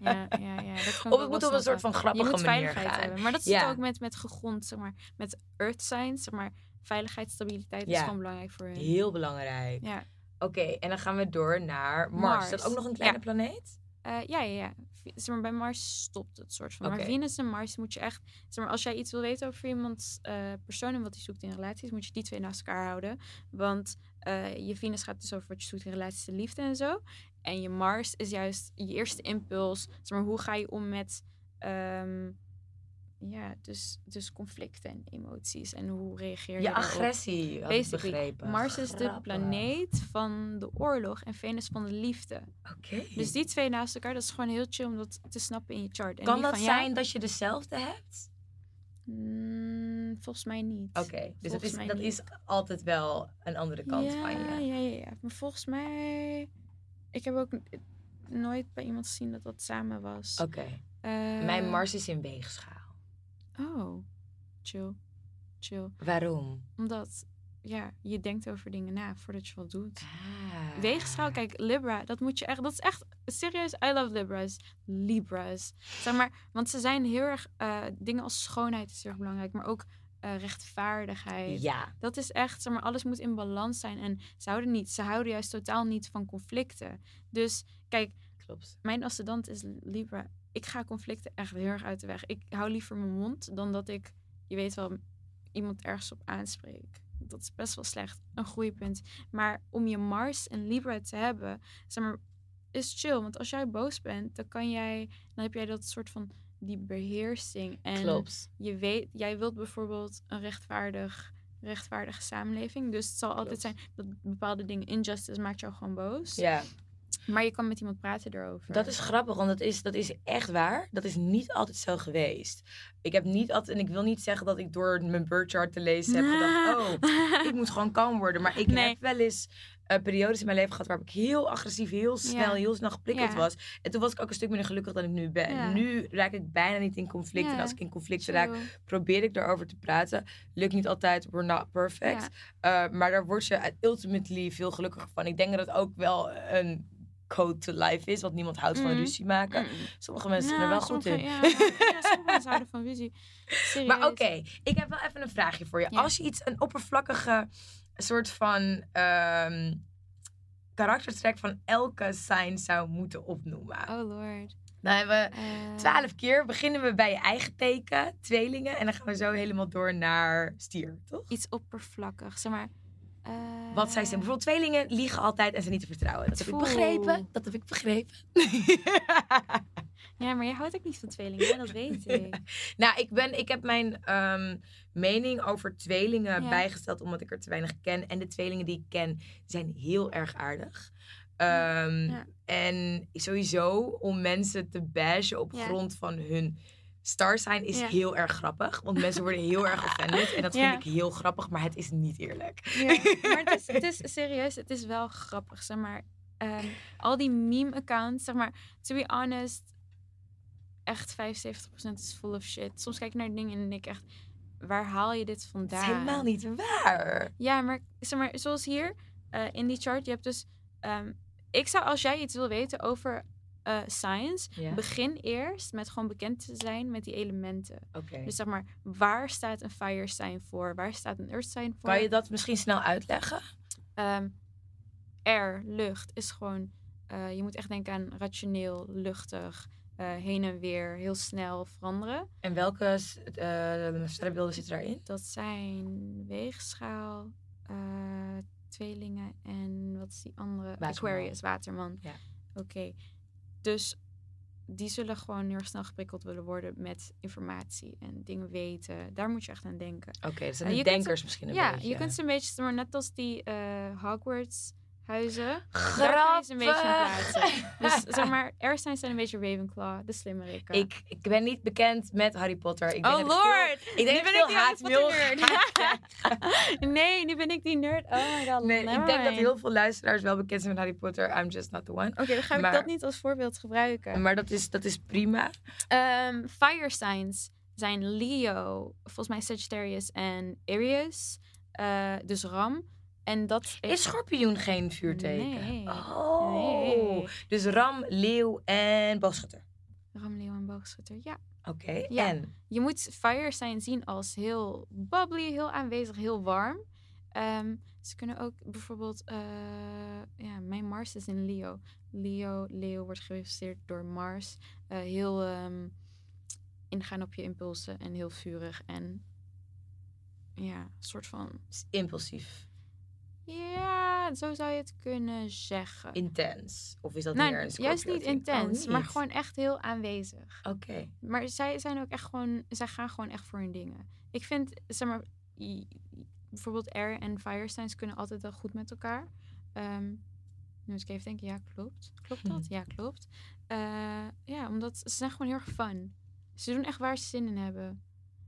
Ja, ja, Of het moet op een soort van Je grappige moet manier gaan. hebben. Maar dat zit ook met, met gegrond, zeg maar. Met earth signs, zeg maar. Veiligheid, stabiliteit is gewoon belangrijk voor hun. Heel belangrijk. Ja. Oké, en dan gaan we door naar Mars. Mars. Is dat ook nog een kleine planeet? Eh, ja, ja, ja. Zeg maar, bij Mars stopt het soort van. Maar Venus en Mars moet je echt... Zeg maar, als jij iets wil weten over iemands eh persoon en wat hij zoekt in relaties, moet je die twee naast elkaar houden. Want eh, je Venus gaat dus over wat je zoekt in relaties en liefde en zo. En je Mars is juist je eerste impuls. Zeg maar, hoe ga je om met... ehm, ja, dus, dus conflicten en emoties. En hoe reageer je Je agressie, had ik begrepen. Mars is de planeet van de oorlog en Venus van de liefde. Oké. Dus die twee naast elkaar, dat is gewoon heel chill om dat te snappen in je chart. En kan dat van zijn dat je dezelfde hebt? Mm, volgens mij niet. Oké, dus dat, is, dat niet. is altijd wel een andere kant ja, van je. Ja, ja, ja. Maar volgens mij... Ik heb ook nooit bij iemand gezien dat dat samen was. Oké. Eh, Mijn Mars is in weegschaal. Oh, chill. Chill. Waarom? Omdat, ja, je denkt over dingen na voordat je wat doet. Ah. Weegschaal, kijk, Libra, dat moet je echt, dat is echt serieus. I love Libra's. Libra's. Zeg maar, want ze zijn heel erg, eh, dingen als schoonheid is heel erg belangrijk, maar ook eh, rechtvaardigheid. Ja. Dat is echt, zeg maar, alles moet in balans zijn. En ze houden niet, ze houden juist totaal niet van conflicten. Dus kijk, Klopt. mijn ascendant is Libra. Ik ga conflicten echt heel erg uit de weg. Ik hou liever mijn mond dan dat ik, je weet wel, iemand ergens op aanspreek. Dat is best wel slecht. Een groeipunt. Maar om je Mars en Libra te hebben, zeg maar, is chill. Want als jij boos bent, dan kan jij, dan heb jij dat soort van die beheersing. En Klopt. je weet, jij wilt bijvoorbeeld een rechtvaardig, rechtvaardige samenleving. Dus het zal altijd zijn dat bepaalde dingen, injustice maakt jou gewoon boos. Ja. Maar je kan met iemand praten erover. Dat is grappig, want dat is, dat is echt waar. Dat is niet altijd zo geweest. Ik heb niet altijd, en ik wil niet zeggen dat ik door mijn birth chart te lezen heb gedacht, oh, ik moet gewoon kalm worden. Maar ik Nee. heb wel eens eh, periodes in mijn leven gehad waarop ik heel agressief, heel snel, Ja. heel snel geprikkeld Ja. was. En toen was ik ook een stuk minder gelukkig dan ik nu ben. Ja. Nu raak ik bijna niet in conflict. En als ik in conflict raak, probeer ik erover te praten. Lukt niet altijd, we're not perfect. Uh, maar daar word je ultimately veel gelukkiger van. Ik denk dat het ook wel een code to life is, want niemand houdt van Mhm. ruzie maken. Mm. Sommige mensen zijn Ja, er wel goed sommige- in. Ja, ja, sommige mensen houden van ruzie. Serieus. Maar oké, ik heb wel even een vraagje voor je. Ja. Als je iets, een oppervlakkige soort van ehm karaktertrek van elke sign zou moeten opnoemen. Oh lord. Dan hebben we Eh, twaalf keer. Beginnen we bij je eigen teken, tweelingen. En dan gaan we zo helemaal door naar stier, toch? Iets oppervlakkig, zeg maar. Wat zij zijn. Bijvoorbeeld tweelingen liegen altijd en zijn niet te vertrouwen. Dat heb ik begrepen. Dat heb ik begrepen. Ja, maar je houdt ook niet van tweelingen, hè? dat weet ik. Nou, ik, ben, ik heb mijn ehm, mening over tweelingen Ja. bijgesteld omdat ik er te weinig ken. En de tweelingen die ik ken zijn heel erg aardig. Ehm, Ja. En sowieso om mensen te bashen op grond van hun star sign is Ja. heel erg grappig. Want mensen worden heel erg offended. En dat Ja. vind ik heel grappig, maar het is niet eerlijk. Ja, maar het is, het is serieus, het is wel grappig, zeg maar. Ehm, al die meme-accounts, zeg maar, to be honest, echt 75% is full of shit. Soms kijk ik naar dingen en denk ik echt, waar haal je dit vandaan? is helemaal niet waar. Ja, maar zeg maar, zoals hier eh, in die chart, je hebt dus, ehm, ik zou als jij iets wil weten over eh, science, begin eerst met gewoon bekend te zijn met die elementen. Dus zeg maar, waar staat een fire sign voor? Waar staat een earth sign voor? Kan je dat misschien snel uitleggen? Ehm, air, lucht, is gewoon... eh, je moet echt denken aan rationeel, luchtig, eh, heen en weer, heel snel veranderen. En welke sterrenbeelden zitten daarin? Dat zijn weegschaal, tweelingen en wat is die andere? Waterman. Aquarius, waterman. Ja. Oké, dus die zullen gewoon heel snel geprikkeld willen worden met informatie en dingen weten. Daar moet je echt aan denken. Oké, dat zijn de kunt denkers misschien een ja, beetje. je kunt ze een beetje, maar net als die eh, Hogwarts huizen. Daar kun je Grappig. een beetje in plaatsen. Dus zeg maar, Airstein zijn een beetje Ravenclaw, de slimmerikken. Ik, ik ben niet bekend met Harry Potter. Ik denk oh ik lord! Veel, ik denk nu dat ben ik ik die Harry haatmail Potter nerd. nee, nu ben ik die nerd. Oh my god, Nee, ik denk dat heel veel luisteraars wel bekend zijn met Harry Potter. I'm just not the one. Oké, dan ga ik Maar- dat niet als voorbeeld gebruiken. Maar dat is, dat is prima. Ehm, fire signs zijn Leo, volgens mij Sagittarius en Aries. Eh, dus Ram. En dat Is schorpioen geen vuurteken? Nee. Oh. Nee. Dus ram, leeuw en boogschutter. Ram, Leo en Boogschutter, ja. Oké, Ja. en? Je moet fire sign zien als heel bubbly, heel aanwezig, heel warm. Ehm, ze kunnen ook bijvoorbeeld, eh, ja, mijn Mars is in Leo. Leo, Leo wordt gerepresenteerd door Mars. Eh, heel ehm, ingaan op je impulsen en heel vurig en ja, een soort van, Is Impulsief. Ja, zo zou je het kunnen zeggen. Intens. Of is dat nou, meer een juist niet ding? intens, Oh, maar gewoon echt heel aanwezig. Oké. Maar zij zijn ook echt gewoon, zij gaan gewoon echt voor hun dingen. Ik vind, zeg maar, bijvoorbeeld air en fire signs kunnen altijd wel goed met elkaar. Ehm, nu moet ik even denken, ja, klopt. Klopt dat? Ja, klopt. Eh, ja, omdat ze zijn gewoon heel erg fun. Ze doen echt waar ze zin in hebben.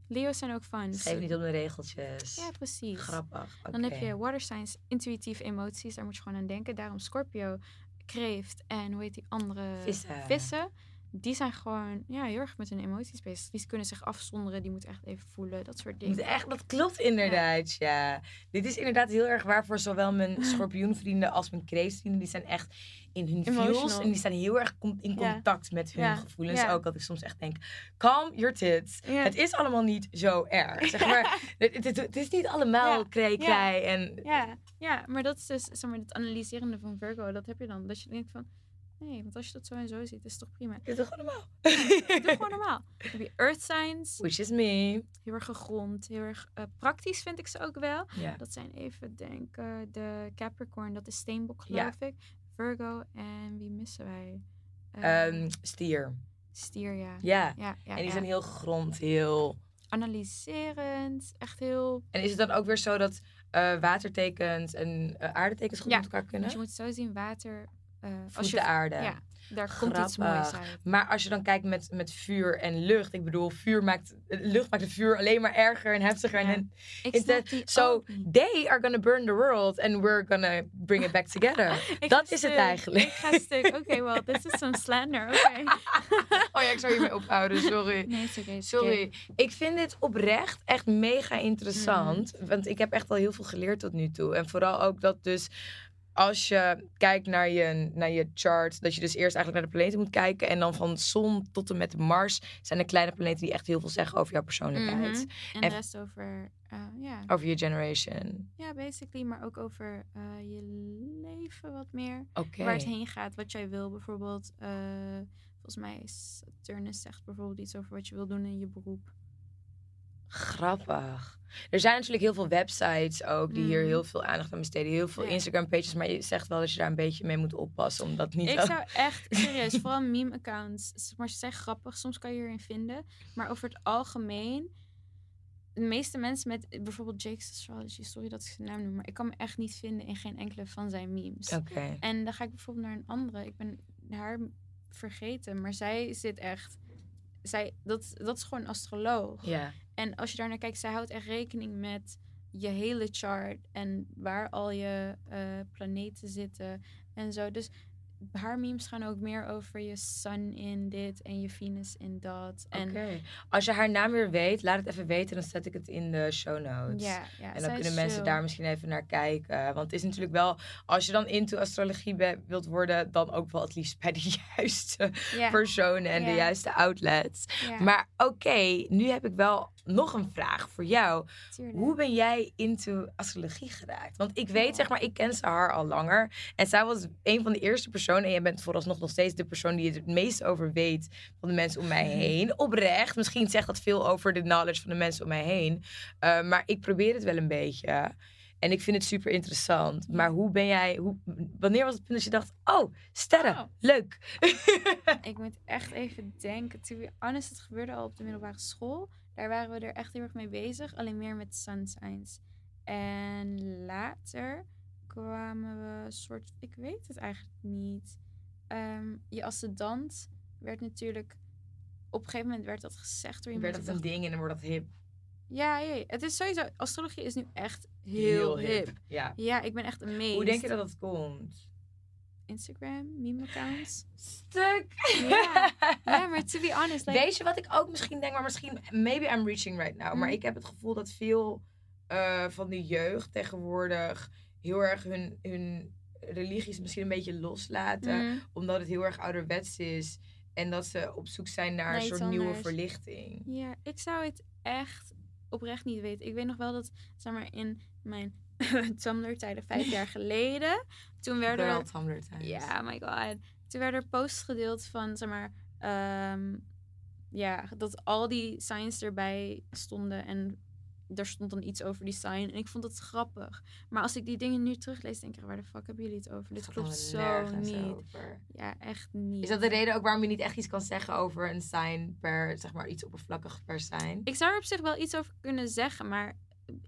Leo's zijn ook fun. Schrijf niet op de regeltjes. Ja, precies. Grappig. Dan heb je water signs, intuïtieve emoties. Daar moet je gewoon aan denken. Daarom Scorpio, kreeft en hoe heet die andere? Vissen. Vissen. Die zijn gewoon ja, heel erg met hun emoties bezig. Die kunnen zich afzonderen. Die moeten echt even voelen. Dat soort dingen. echt, dat klopt inderdaad, ja. Dit is inderdaad heel erg waar voor zowel mijn schorpioenvrienden als mijn kreeftvrienden. Die zijn echt in hun feels Emotional. en die staan heel erg in Ja. contact met hun Ja. gevoelens. Ook dat ik soms echt denk, calm your tits. Het is allemaal niet zo erg. Zeg maar, het, het, het is niet allemaal krei krei en... Ja, ja, maar dat is dus zeg maar, het analyserende van Virgo. Dat heb je dan. Dat je denkt van, nee, want als je dat zo en zo ziet, is het toch prima. Dit is toch allemaal? Doe gewoon normaal. Dan heb je earth signs. Which is me. Heel erg gegrond. Heel erg eh, praktisch vind ik ze ook wel. Dat zijn even denken de Capricorn, dat is Steenbok geloof ik. Virgo en wie missen wij? Eh, Ehm, stier. stier, ja. Ja. Ja, ja, En die zijn heel grond, heel... analyserend, echt heel. En is het dan ook weer zo dat eh, watertekens en eh, aardetekens goed met elkaar kunnen? Want je moet zo zien, water. Eh, als je, de aarde. Ja, daar komt iets moois uit. Maar als je dan kijkt met, met vuur en lucht. Ik bedoel, vuur maakt, lucht maakt het vuur alleen maar erger en heftiger. Ja. En, die so they are gonna burn the world and we're gonna bring it back together. Dat is het eigenlijk. Ik ga stuk. Oké, well, this is some slander. Oké. oh ja, ik zou hiermee ophouden, sorry. Nee, Sorry. Ik vind dit oprecht echt mega interessant. Mhm. Want ik heb echt al heel veel geleerd tot nu toe. En vooral ook dat dus als je kijkt naar je, naar je chart, dat je dus eerst eigenlijk naar de planeten moet kijken. En dan van zon tot en met Mars zijn er kleine planeten die echt heel veel zeggen over jouw persoonlijkheid. Mhm. En En- de rest over. ja. Over je generation. ja, basically. Maar ook over eh, je leven wat meer. Oké. waar het heen gaat, wat jij wil. Bijvoorbeeld, eh, volgens mij is Saturnus zegt bijvoorbeeld iets over wat je wil doen in je beroep. Grappig. Er zijn natuurlijk heel veel websites ook die hier Mm. heel veel aandacht aan besteden. Heel veel Ja. Instagram pages, maar je zegt wel dat je daar een beetje mee moet oppassen. Omdat niet Ik zo- zou echt, serieus, vooral meme-accounts. Maar ze zijn grappig, soms kan je hierin vinden. Maar over het algemeen, de meeste mensen met bijvoorbeeld Jake's Astrology, sorry dat ik zijn naam noem, maar ik kan me echt niet vinden in geen enkele van zijn memes. Oké. En dan ga ik bijvoorbeeld naar een andere. Ik ben haar vergeten, maar zij zit echt. Zij, dat, dat is gewoon een astroloog. Ja. En als je daar naar kijkt, zij houdt echt rekening met je hele chart en waar al je eh, planeten zitten en zo. Dus haar memes gaan ook meer over je sun in dit en je Venus in dat. En Oké. Als je haar naam weer weet, laat het even weten. Dan zet ik het in de show notes. ja, ja, En dan kunnen mensen chill. daar misschien even naar kijken. Want het is natuurlijk wel, als je dan into astrologie be- wilt worden, dan ook wel het liefst bij de juiste ja, personen en de juiste outlets. Maar oké, nu heb ik wel nog een vraag voor jou. tuurlijk. Hoe ben jij into astrologie geraakt? Want ik weet, zeg maar, ik ken haar al langer. En zij was een van de eerste personen. En jij bent vooralsnog nog steeds de persoon die het meest over weet van de mensen om mij heen. Oprecht. Misschien zegt dat veel over de knowledge van de mensen om mij heen. Uh, maar ik probeer het wel een beetje. En ik vind het super interessant. Maar hoe ben jij, hoe, wanneer was het punt dat je dacht, oh, sterren, Oh. leuk. Ik moet echt even denken. To be honest, het gebeurde al op de middelbare school. Daar waren we er echt heel erg mee bezig. Alleen meer met sun signs. En later kwamen we een soort... Ik weet het eigenlijk niet. Ehm, je ascendant werd natuurlijk... Op een gegeven moment werd dat gezegd door iemand. werd dat een ding en dan wordt dat hip. Ja, ja, het is sowieso... Astrologie is nu echt heel, hip. Ja. Ja, ik ben echt amazed. Hoe denk je dat dat komt? Instagram, meme-accounts. Stuk. Ja. ja, maar to be honest... Like, Weet je wat ik ook misschien denk, maar misschien, maybe I'm reaching right now. Maar Mhm. ik heb het gevoel dat veel eh, van de jeugd tegenwoordig heel erg hun, hun religies misschien een beetje loslaten. mm, Omdat het heel erg ouderwets is. En dat ze op zoek zijn naar Naar een soort nieuwe verlichting. Ja, ik zou het echt oprecht niet weten. Ik weet nog wel dat, zeg maar, in mijn Tumblr-tijden, vijf jaar geleden, toen werden er... Tumblr. Ja, my god. Toen werden er posts gedeeld van, zeg maar, ehm, ja, dat al die signs erbij stonden en er stond dan iets over die sign. En ik vond het grappig. Maar als ik die dingen nu teruglees, denk ik, waar de fuck hebben jullie het over? Dit klopt zo niet. over. Ja, echt niet. Is dat de reden ook waarom je niet echt iets kan zeggen over een sign per, zeg maar, iets oppervlakkig per sign? Ik zou er op zich wel iets over kunnen zeggen, maar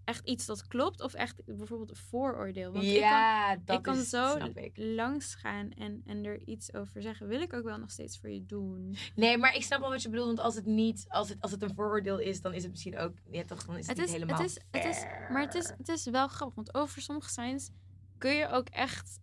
echt iets dat klopt of echt bijvoorbeeld een vooroordeel. Want ik kan, ja, dat ik kan is, zo ik. langs gaan en, en er iets over zeggen. Wil ik ook wel nog steeds voor je doen. Nee, maar ik snap wel wat je bedoelt. Want als het niet, als het, als het een vooroordeel is, dan is het misschien ook. Ja, toch, dan is het, Het niet is, helemaal. het is, het is, maar het is, het is wel grappig, want over sommige signs kun je ook echt.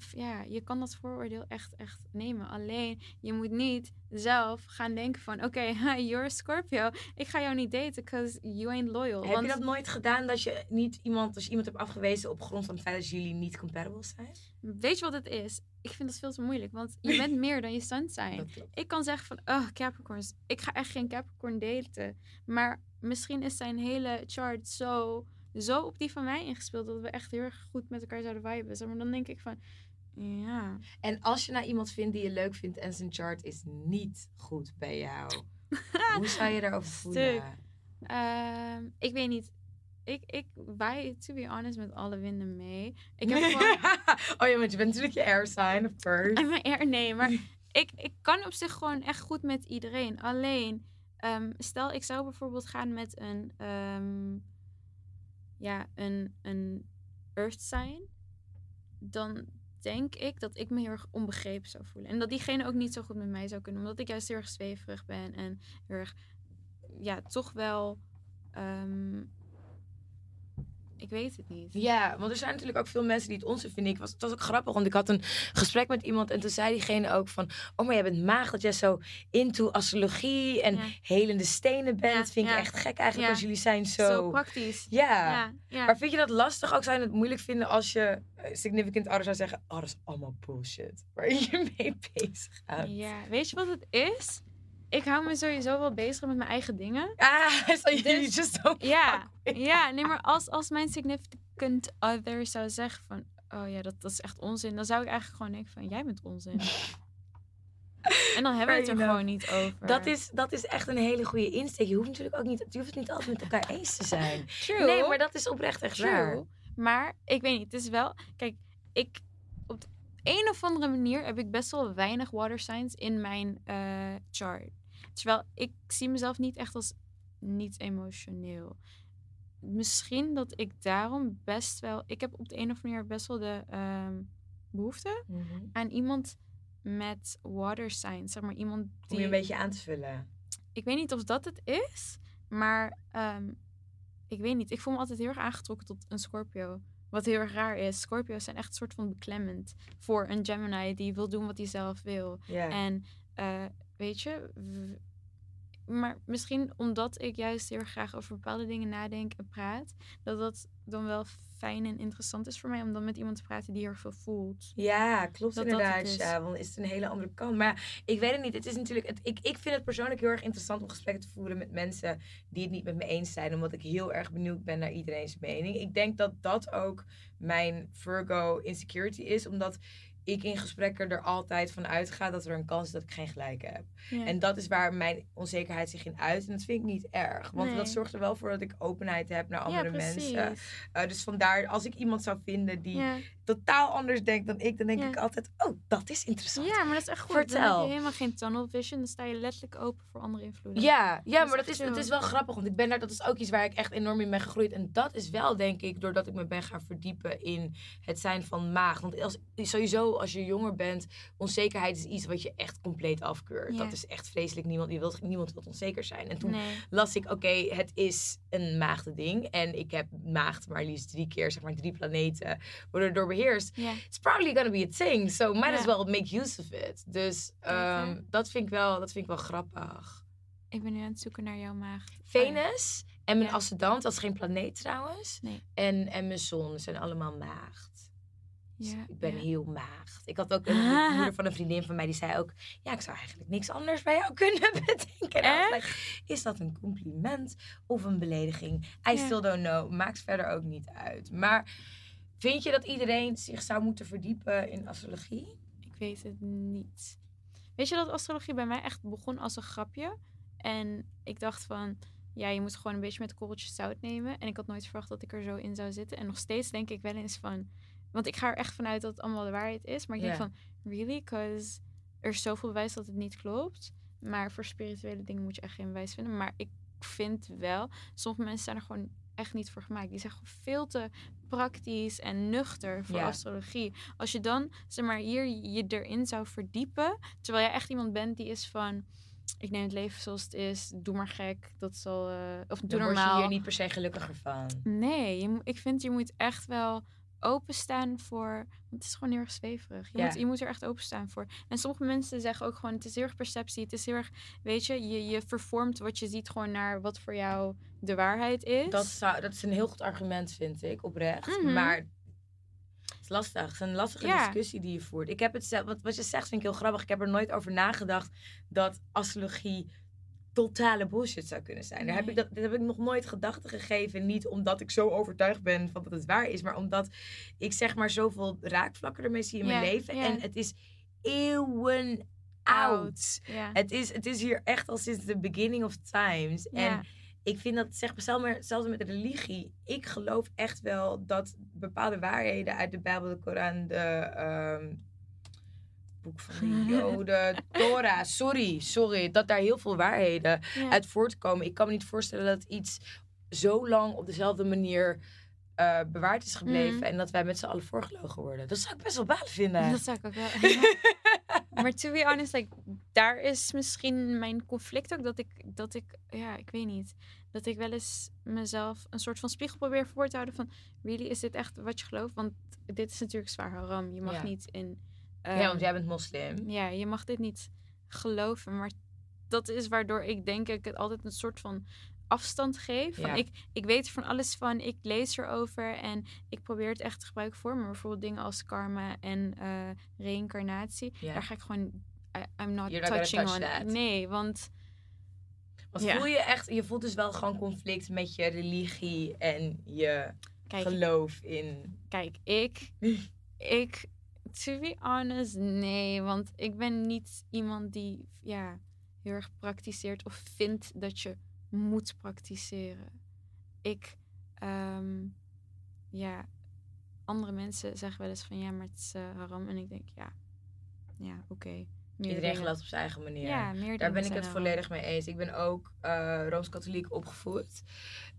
Of ja, je kan dat vooroordeel echt, echt nemen. Alleen, je moet niet zelf gaan denken van... Oké, you're a Scorpio. Ik ga jou niet daten, because you ain't loyal. Heb want je dat nooit gedaan dat je niet iemand, als je iemand hebt afgewezen op grond van het feit dat jullie niet compatible zijn? weet je wat het is? Ik vind dat veel te moeilijk, want je bent meer dan je sun. Dat klopt. Ik kan zeggen van, oh, Capricorns. Ik ga echt geen Capricorn daten. Maar misschien is zijn hele chart zo, zo op die van mij ingespeeld... dat we echt heel erg goed met elkaar zouden viben. Zeg maar dan denk ik van, ja... En als je nou iemand vindt die je leuk vindt en zijn chart is niet goed bij jou, hoe zou je daarover voelen? Ehm, ik weet niet. Ik, ik waai, to be honest, met alle winden mee. Ik heb gewoon... oh ja, want je bent natuurlijk je air sign, of course. En mijn air, nee, maar ik, ik kan op zich gewoon echt goed met iedereen. Alleen, ehm, stel ik zou bijvoorbeeld gaan met een, ehm, ja, een, een earth sign. Dan denk ik dat ik me heel erg onbegrepen zou voelen. En dat diegene ook niet zo goed met mij zou kunnen. Omdat ik juist heel erg zweverig ben. En heel erg, ja, toch wel... ehm, ik weet het niet. Ja, want er zijn natuurlijk ook veel mensen die het onze vinden. Ik was, het was ook grappig, want ik had een gesprek met iemand en toen zei diegene ook van... Oh, maar jij bent maag dat jij zo into astrologie en Ja. helende stenen bent. Ja, vind ik ja. echt gek eigenlijk, als jullie zijn zo... Zo praktisch. ja. Ja, ja. Maar vind je dat lastig ook? Zou je het moeilijk vinden als je eh, significant ouder zou zeggen... Oh, dat is allemaal bullshit. Waar je mee bezig gaat. Ja, weet je wat het is? Ik hou me sowieso wel bezig met mijn eigen dingen. Ah, so you Dus- just don't Ja, nee, maar als, als mijn significant other zou zeggen van... Oh ja, dat, dat is echt onzin. Dan zou ik eigenlijk gewoon denken van, jij bent onzin. En dan hebben we het er gewoon niet over. Dat is, dat is echt een hele goede insteek. Je hoeft natuurlijk ook niet, je hoeft het niet altijd met elkaar eens te zijn. True. Nee, maar dat is oprecht echt waar. True. Maar ik weet niet, het is wel... Kijk, ik... Op de een of andere manier heb ik best wel weinig water signs in mijn eh, chart. Terwijl ik zie mezelf niet echt als niet emotioneel. Misschien dat ik daarom best wel... Ik heb op de een of andere manier best wel de ehm, behoefte Mhm. aan iemand met water signs. Zeg maar iemand Om die... je een beetje aan te vullen. Ik weet niet of dat het is, maar ehm, ik weet niet. Ik voel me altijd heel erg aangetrokken tot een Scorpio. Wat heel erg raar is. Scorpio's zijn echt een soort van beklemmend voor een Gemini die wil doen wat hij zelf wil. En eh, weet je, maar misschien omdat ik juist heel erg graag over bepaalde dingen nadenk en praat, dat dat dan wel fijn en interessant is voor mij om dan met iemand te praten die heel veel voelt. Ja, klopt Dat inderdaad. Ja, want is het een hele andere kant. Maar ik weet het niet. Het is natuurlijk, het, ik, ik vind het persoonlijk heel erg interessant om gesprekken te voeren met mensen die het niet met me eens zijn. Omdat ik heel erg benieuwd ben naar iedereen's mening. Ik denk dat dat ook mijn Virgo insecurity is. Omdat ik in gesprekken er altijd van uitga dat er een kans is dat ik geen gelijk heb. Ja. En dat is waar mijn onzekerheid zich in uit. En dat vind ik niet erg. Want Nee. dat zorgt er wel voor dat ik openheid heb naar andere ja, mensen. Eh, dus vandaar, als ik iemand zou vinden die Ja. Totaal anders denkt dan ik, dan denk Ja. ik altijd, oh, dat is interessant. Ja, maar dat is echt goed. Dan Vertel. heb je helemaal geen tunnel vision. Dan sta je letterlijk open voor andere invloeden. Ja, ja maar dat is, het is wel grappig, want ik ben daar, dat is ook iets waar ik echt enorm in ben gegroeid. En dat is wel, denk ik, doordat ik me ben gaan verdiepen in het zijn van maag. Want als, sowieso, als je jonger bent, onzekerheid is iets wat je echt compleet afkeurt. Ja. Dat is echt vreselijk. Niemand, je wilt, niemand wil onzeker zijn. En toen Nee. las ik, oké, het is een maagdending. En ik heb maagd maar liefst drie keer, zeg maar drie planeten, worden door beheerst. Ja. It's probably gonna be a thing, so might as well make use of it. Dus ehm, dat, vind ik wel, dat vind ik wel grappig. Ik ben nu aan het zoeken naar jouw maagd. Venus en mijn ascendant, dat is geen planeet trouwens. Nee. En, en mijn zon zijn allemaal maagd. Dus Ja, ik ben ja. heel maagd. Ik had ook een de moeder van een vriendin van mij die zei ook... Ja, ik zou eigenlijk niks anders bij jou kunnen bedenken. Is dat een compliment of een belediging? I Ja. still don't know. Maakt verder ook niet uit. Maar vind je dat iedereen zich zou moeten verdiepen in astrologie? Ik weet het niet. Weet je dat astrologie bij mij echt begon als een grapje? En ik dacht van, ja, je moet gewoon een beetje met korreltjes zout nemen. En ik had nooit verwacht dat ik er zo in zou zitten. En nog steeds denk ik wel eens van, want ik ga er echt vanuit dat het allemaal de waarheid is. Maar ik denk van, really? Because er is zoveel bewijs dat het niet klopt. Maar voor spirituele dingen moet je echt geen bewijs vinden. Maar ik vind wel, sommige mensen zijn er gewoon echt niet voor gemaakt. Die zijn gewoon veel te praktisch en nuchter voor Ja. astrologie. Als je dan, zeg maar, hier je erin zou verdiepen, terwijl jij echt iemand bent die is van, ik neem het leven zoals het is, doe maar gek, dat zal, eh, of doe Dan word je normaal. hier niet per se gelukkiger van. Nee, je, ik vind je moet echt wel openstaan voor, want het is gewoon heel erg zweverig. Je, Ja. moet, je moet er echt openstaan voor. En sommige mensen zeggen ook gewoon, het is heel erg perceptie, het is heel erg, weet je, je, je vervormt wat je ziet gewoon naar wat voor jou de waarheid is. Dat, zou, dat is een heel goed argument, vind ik, oprecht. Mhm. Maar het is lastig. Het is een lastige Ja. discussie die je voert. Ik heb het zelf, wat, wat je zegt vind ik heel grappig. Ik heb er nooit over nagedacht dat astrologie totale bullshit zou kunnen zijn. Daar heb ik, dat, dat heb ik nog nooit gedachten gegeven. Niet omdat ik zo overtuigd ben van dat het waar is, maar omdat ik zeg maar zoveel raakvlakken ermee zie in mijn leven. En het is eeuwen oud. Het is, het is hier echt al sinds the beginning of times. En ik vind dat, zeg maar, zelfs, maar, zelfs met religie. Ik geloof echt wel dat bepaalde waarheden uit de Bijbel, de Koran, de ehm, boek van de Joden, Torah, sorry, sorry, dat daar heel veel waarheden Ja. uit voortkomen. Ik kan me niet voorstellen dat iets zo lang op dezelfde manier eh, bewaard is gebleven Mhm. en dat wij met z'n allen voorgelogen worden. Dat zou ik best wel balen vinden. Dat zou ik ook wel. maar to be honest, like, daar is misschien mijn conflict ook dat ik, dat ik, ja, ik weet niet, dat ik wel eens mezelf een soort van spiegel probeer voor te houden van, really, is dit echt wat je gelooft? Want dit is natuurlijk zwaar haram. Je mag Ja. niet in. Ja, ehm, want jij bent moslim. ja, je mag dit niet geloven, maar dat is waardoor ik denk ik het altijd een soort van afstand geef. Van Ja. ik, ik weet er van alles van, ik lees erover en ik probeer het echt te gebruiken voor me. Bijvoorbeeld dingen als karma en eh reïncarnatie. Ja. Daar ga ik gewoon, I, I'm not You're not gonna touching touch on. that. Nee, want Want Ja. voel je echt, je voelt dus wel gewoon conflict met je religie en je kijk, geloof in. kijk ik, ik To be honest, nee. Want ik ben niet iemand die ja, heel erg praktiseert of vindt dat je moet praktiseren. Ik, ehm, ja, andere mensen zeggen wel eens van ja, maar het is eh, haram. En ik denk ja, ja, oké. Iedereen gelooft op zijn eigen manier. Ja, Daar ben ik het volledig mee eens. Ik ben ook eh, Rooms-Katholiek opgevoed.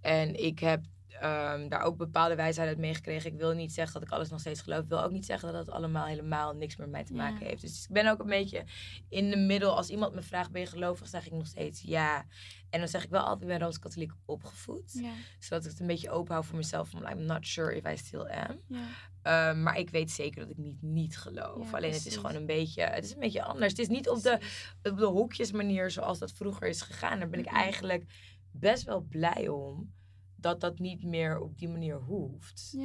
En ik heb ehm, daar ook bepaalde wijsheid uit meegekregen. Ik wil niet zeggen dat ik alles nog steeds geloof. Ik wil ook niet zeggen dat het allemaal helemaal niks meer met mij te Ja. maken heeft. Dus ik ben ook een beetje in de middel. Als iemand me vraagt, ben je gelovig? Zeg ik nog steeds ja. En dan zeg ik wel altijd, ik ben Rooms-Katholiek opgevoed. Ja, Zodat ik het een beetje open hou voor mezelf. Van, I'm not sure if I still am. ja. Ehm, maar ik weet zeker dat ik niet niet geloof. Ja, Alleen het is gewoon een beetje, het is een beetje anders. Het is niet op de, op de hokjesmanier zoals dat vroeger is gegaan. Daar ben ik eigenlijk best wel blij om. Dat dat niet meer op die manier hoeft.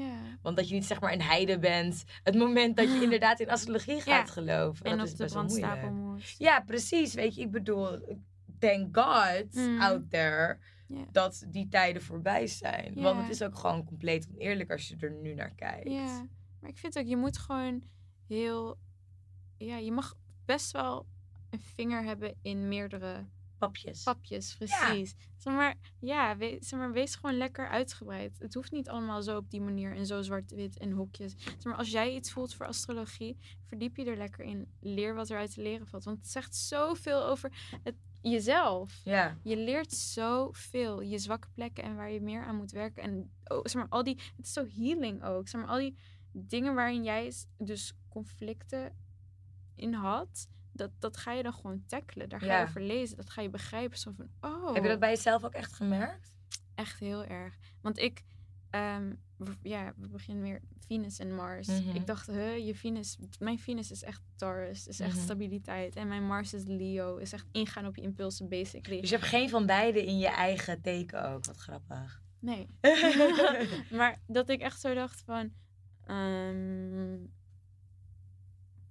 Want dat je niet zeg maar een heide bent. Het moment dat je inderdaad in astrologie gaat Ja. geloven. En dat is best wel moeilijk. moet. Ja, precies. Weet je, ik bedoel, thank God Mm. out there dat die tijden voorbij zijn. Want het is ook gewoon compleet oneerlijk als je er nu naar kijkt. Ja, maar ik vind ook, je moet gewoon heel... Ja, je mag best wel een vinger hebben in meerdere Papjes. papjes, precies. Zeg maar, ja, we, zeg maar, wees gewoon lekker uitgebreid. Het hoeft niet allemaal zo op die manier en zo zwart-wit en hokjes. Zeg maar, als jij iets voelt voor astrologie, verdiep je er lekker in. Leer wat eruit te leren valt. Want het zegt zoveel over het, jezelf. Ja. Je leert zoveel. Je zwakke plekken en waar je meer aan moet werken. En oh, zeg maar, al die, het is zo healing ook. Zeg maar, al die dingen waarin jij dus conflicten in had. Dat, dat ga je dan gewoon tackelen. Daar ga Ja. je over lezen. Dat ga je begrijpen. Zo van, oh, Heb je dat bij jezelf ook echt gemerkt? echt heel erg. Want ik, ehm, ja, we beginnen weer Venus en Mars. Mhm. Ik dacht, huh, je Venus, mijn Venus is echt Taurus, is echt Mhm. stabiliteit. En mijn Mars is Leo, is echt ingaan op je impulsen, basically. Dus je hebt geen van beide in je eigen teken ook. Wat grappig. Nee. maar dat ik echt zo dacht van, ehm,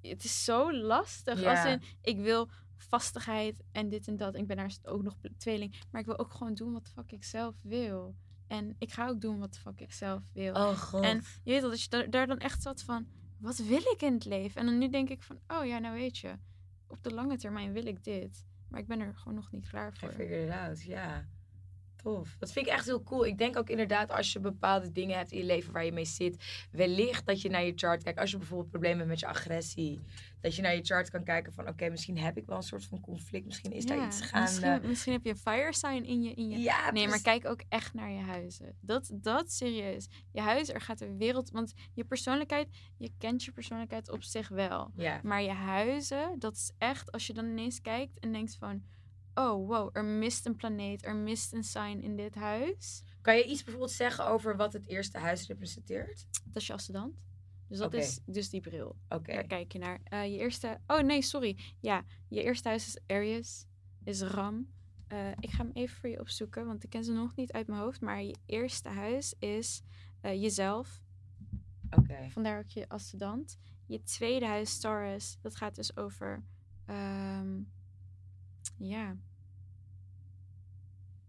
het is zo lastig. Ja. Als in, ik wil vastigheid en dit en dat. Ik ben daar ook nog tweeling. Maar ik wil ook gewoon doen wat fuck ik zelf wil. En ik ga ook doen wat fuck ik zelf wil. Oh god. En je weet wel, dat je daar, daar dan echt zat van, wat wil ik in het leven? En dan nu denk ik van, oh ja, nou weet je, op de lange termijn wil ik dit. Maar ik ben er gewoon nog niet klaar I voor. figured it out, ja. Tof. Dat vind ik echt heel cool. Ik denk ook inderdaad als je bepaalde dingen hebt in je leven waar je mee zit. Wellicht dat je naar je chart kijkt. Als je bijvoorbeeld problemen hebt met je agressie. Dat je naar je chart kan kijken van oké, misschien heb ik wel een soort van conflict. Misschien is daar iets gaande. Misschien, misschien heb je een fire sign in je, in je Ja, Nee, maar kijk ook echt naar je huizen. Dat, dat serieus. Je huis, er gaat een wereld. Want je persoonlijkheid, je kent je persoonlijkheid op zich wel. Ja. Maar je huizen, dat is echt, als je dan ineens kijkt en denkt van. Oh, wow, er mist een planeet, er mist een sign in dit huis. Kan je iets bijvoorbeeld zeggen over wat het eerste huis representeert? Dat is je ascendant. Dus dat is dus die bril. Oké. Daar kijk je naar. Eh, je eerste. Oh nee, sorry. Ja, je eerste huis is Aries, is Ram. Eh, ik ga hem even voor je opzoeken, want ik ken ze nog niet uit mijn hoofd. Maar je eerste huis is eh, jezelf. Oké. Vandaar ook je ascendant. Je tweede huis, Taurus, dat gaat dus over. ehm, ja.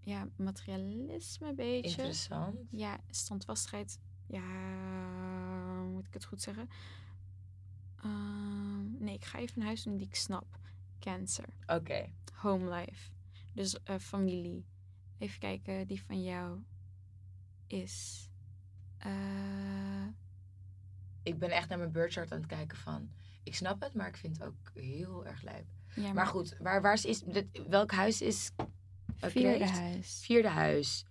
Ja, materialisme een beetje. Interessant. Ja, standvastigheid. Ja, moet ik het goed zeggen? Ehm, nee, ik ga even een huis doen die ik snap. Cancer. Oké. Home life. Dus eh, familie. Even kijken, die van jou is. eh, Ik ben echt naar mijn birdchart aan het kijken van. Ik snap het, maar ik vind het ook heel erg lijp. Ja, Maar goed, waar, waar is, welk huis is Vierde huis. vierde huis?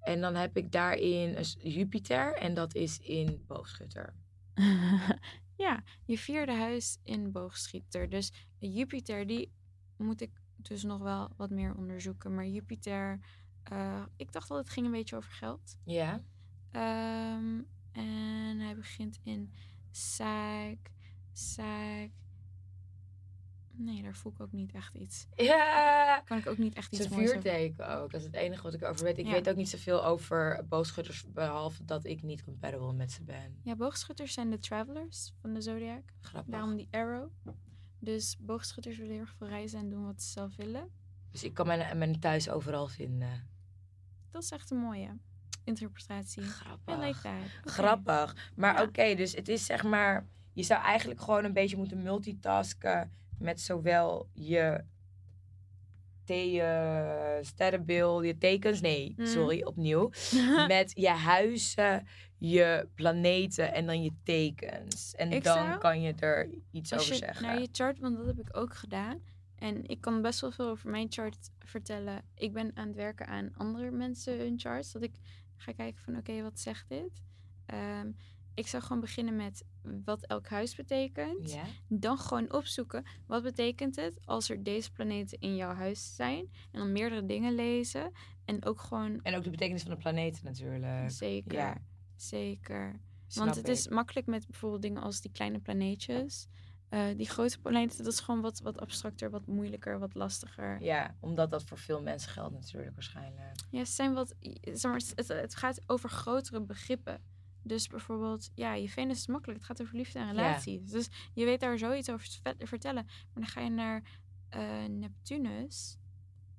En dan heb ik daarin Jupiter en dat is in boogschutter. ja, je vierde huis in boogschieter. Dus Jupiter, die moet ik dus nog wel wat meer onderzoeken. Maar Jupiter, eh, ik dacht dat het ging een beetje over geld. Ja. Ehm, en hij begint in zaak, zaak. Nee, daar voel ik ook niet echt iets. Ja. Kan ik ook niet echt Het iets is een moois over- vuurteken ook. Dat is het enige wat ik over weet. Ik Ja. weet ook niet zoveel over boogschutters, behalve dat ik niet compatible met ze ben. Ja, boogschutters zijn de travelers van de zodiac. Grappig. Daarom die arrow. Dus boogschutters willen heel erg veel reizen en doen wat ze zelf willen. Dus ik kan mijn, mijn thuis overal vinden. Dat is echt een mooie interpretatie. I Grappig. like that. Oké. Grappig. Maar Ja. oké, dus het is zeg maar je zou eigenlijk gewoon een beetje moeten multitasken met zowel je eh, sterrenbeeld, je tekens, nee, Mm. sorry, opnieuw. met je huizen, je planeten en dan je tekens. En Ik dan zou- kan je er iets Als over je zeggen. naar je chart, want dat heb ik ook gedaan. En ik kan best wel veel over mijn chart vertellen. Ik ben aan het werken aan andere mensen hun charts. Dat ik ga kijken van oké, wat zegt dit? Ehm, ik zou gewoon beginnen met wat elk huis betekent. Ja? Dan gewoon opzoeken wat betekent het als er deze planeten in jouw huis zijn. En dan meerdere dingen lezen. En ook gewoon En ook de betekenis van de planeten natuurlijk. zeker, ja. zeker. Snap Want het is makkelijk met bijvoorbeeld dingen als die kleine planeetjes. Eh, die grote planeten, dat is gewoon wat, wat abstracter, wat moeilijker, wat lastiger. Ja, omdat dat voor veel mensen geldt natuurlijk waarschijnlijk. Ja, zijn wat, zeg maar, het, het gaat over grotere begrippen. Dus bijvoorbeeld, ja, je Venus is makkelijk. Het gaat over liefde en relaties. Dus je weet daar zoiets over te ve- vertellen. Maar dan ga je naar eh, Neptunus.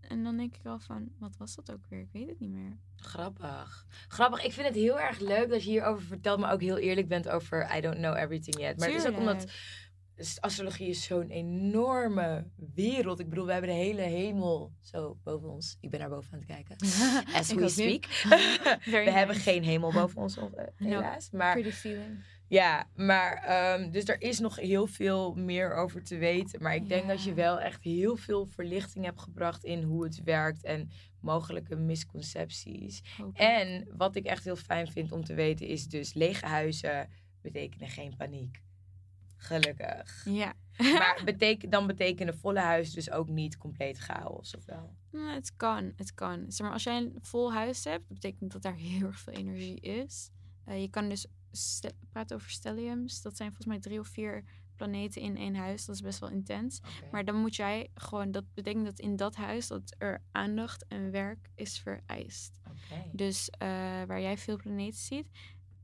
En dan denk ik wel van, wat was dat ook weer? Ik weet het niet meer. Grappig. Grappig. Ik vind het heel erg leuk dat je hierover vertelt, maar ook heel eerlijk bent over I don't know everything yet. Maar het is ook omdat astrologie is zo'n enorme wereld. Ik bedoel, we hebben de hele hemel zo boven ons. Ik ben naar boven aan het kijken. As we speak. We hebben geen hemel boven ons, eh, helaas. Maar Pretty feeling. ja, maar ehm, dus er is nog heel veel meer over te weten. Maar ik denk dat je wel echt heel veel verlichting hebt gebracht in hoe het werkt en mogelijke misconcepties. En wat ik echt heel fijn vind om te weten is dus lege huizen betekenen geen paniek. Gelukkig. Ja. Maar beteken, dan betekenen volle huizen dus ook niet compleet chaos, of wel? Nou, het kan, het kan. Zeg maar, als jij een vol huis hebt, dat betekent dat daar heel erg veel energie is. Eh, je kan dus praten over stelliums. Dat zijn volgens mij drie of vier planeten in één huis. Dat is best wel intens. Maar dan moet jij gewoon, dat betekent dat in dat huis dat er aandacht en werk is vereist. Oké. Dus eh, waar jij veel planeten ziet,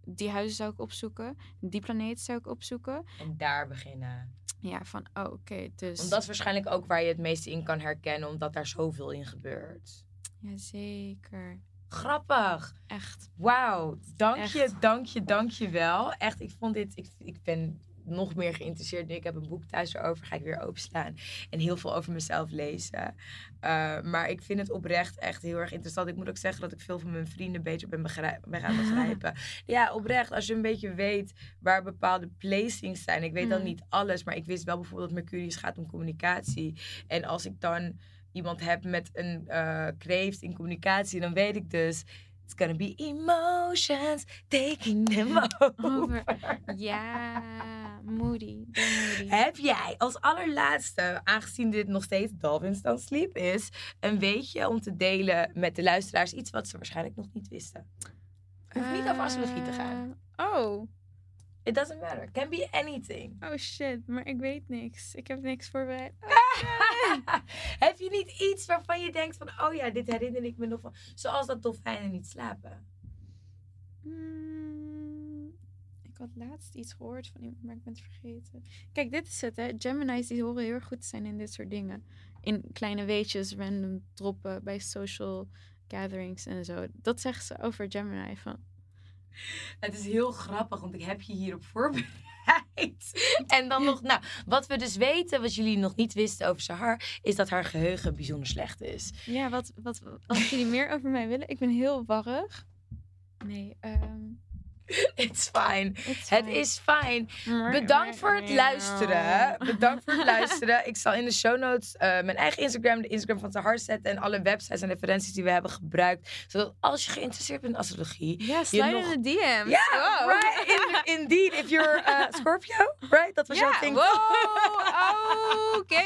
die huizen zou ik opzoeken. Die planeten zou ik opzoeken. En daar beginnen. Ja, van, oh, oké, dus... Want dat is waarschijnlijk ook waar je het meeste in kan herkennen, omdat daar zoveel in gebeurt. Ja, zeker. Grappig. Echt. Wauw, dank je, Echt. dank je, dank je wel. Echt, ik vond dit, ik, ik ben nog meer geïnteresseerd nu. Ik heb een boek thuis erover, ga ik weer openslaan. En heel veel over mezelf lezen. Uh, maar ik vind het oprecht echt heel erg interessant. Ik moet ook zeggen dat ik veel van mijn vrienden beter ben, ben gaan begrijpen. ja, oprecht, als je een beetje weet waar bepaalde placings zijn. Ik weet dan Mm. niet alles, maar ik wist wel bijvoorbeeld dat Mercurius gaat om communicatie. En als ik dan iemand heb met een uh, kreeft in communicatie, dan weet ik dus... It's gonna be emotions taking them over. Over. Ja, moody. moody. Heb jij als allerlaatste, aangezien dit nog steeds Dolphins Don't Sleep is, een weetje om te delen met de luisteraars iets wat ze waarschijnlijk nog niet wisten? Hoeft niet over astrologie te gaan. Eh, Oh, It doesn't matter. Can be anything. oh shit, maar ik weet niks. Ik heb niks voorbereid. Heb je niet iets waarvan je denkt van, oh ja, dit herinner ik me nog van, zoals dat dolfijnen niet slapen? Hmm, ik had laatst iets gehoord van iemand, maar ik ben het vergeten. Kijk, dit is het, hè. Gemini's die horen heel erg goed te zijn in dit soort dingen. In kleine weetjes, random droppen bij social gatherings en zo. Dat zeggen ze over Gemini van... Het is heel grappig, want ik heb je hierop voorbereid. En dan nog, nou, wat we dus weten, wat jullie nog niet wisten over Sahar, is dat haar geheugen bijzonder slecht is. Ja, wat, wat, als jullie meer over mij willen, ik ben heel warrig. Nee, ehm It's fine. it's Het is fijn. Bedankt voor het luisteren. Bedankt voor het luisteren. Ik zal in de show notes uh, mijn eigen Instagram, de Instagram van Sahar zetten en alle websites en referenties die we hebben gebruikt. Zodat als je geïnteresseerd bent in astrologie. Ja, slide nog- in de DM's. Ja, Wow. right. In- indeed. If you're uh, Scorpio, right? Dat was jouw thing. wow, oh, oké.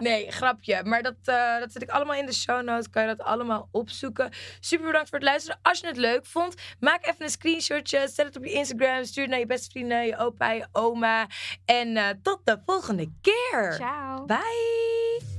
Nee, grapje. Maar dat, uh, dat zet ik allemaal in de show notes. Kan je dat allemaal opzoeken. Super bedankt voor het luisteren. Als je het leuk vond, maak even een screenshotje. Zet het op je Instagram. Stuur het naar je beste vrienden, je opa, je oma. En uh, tot de volgende keer. Ciao. Bye.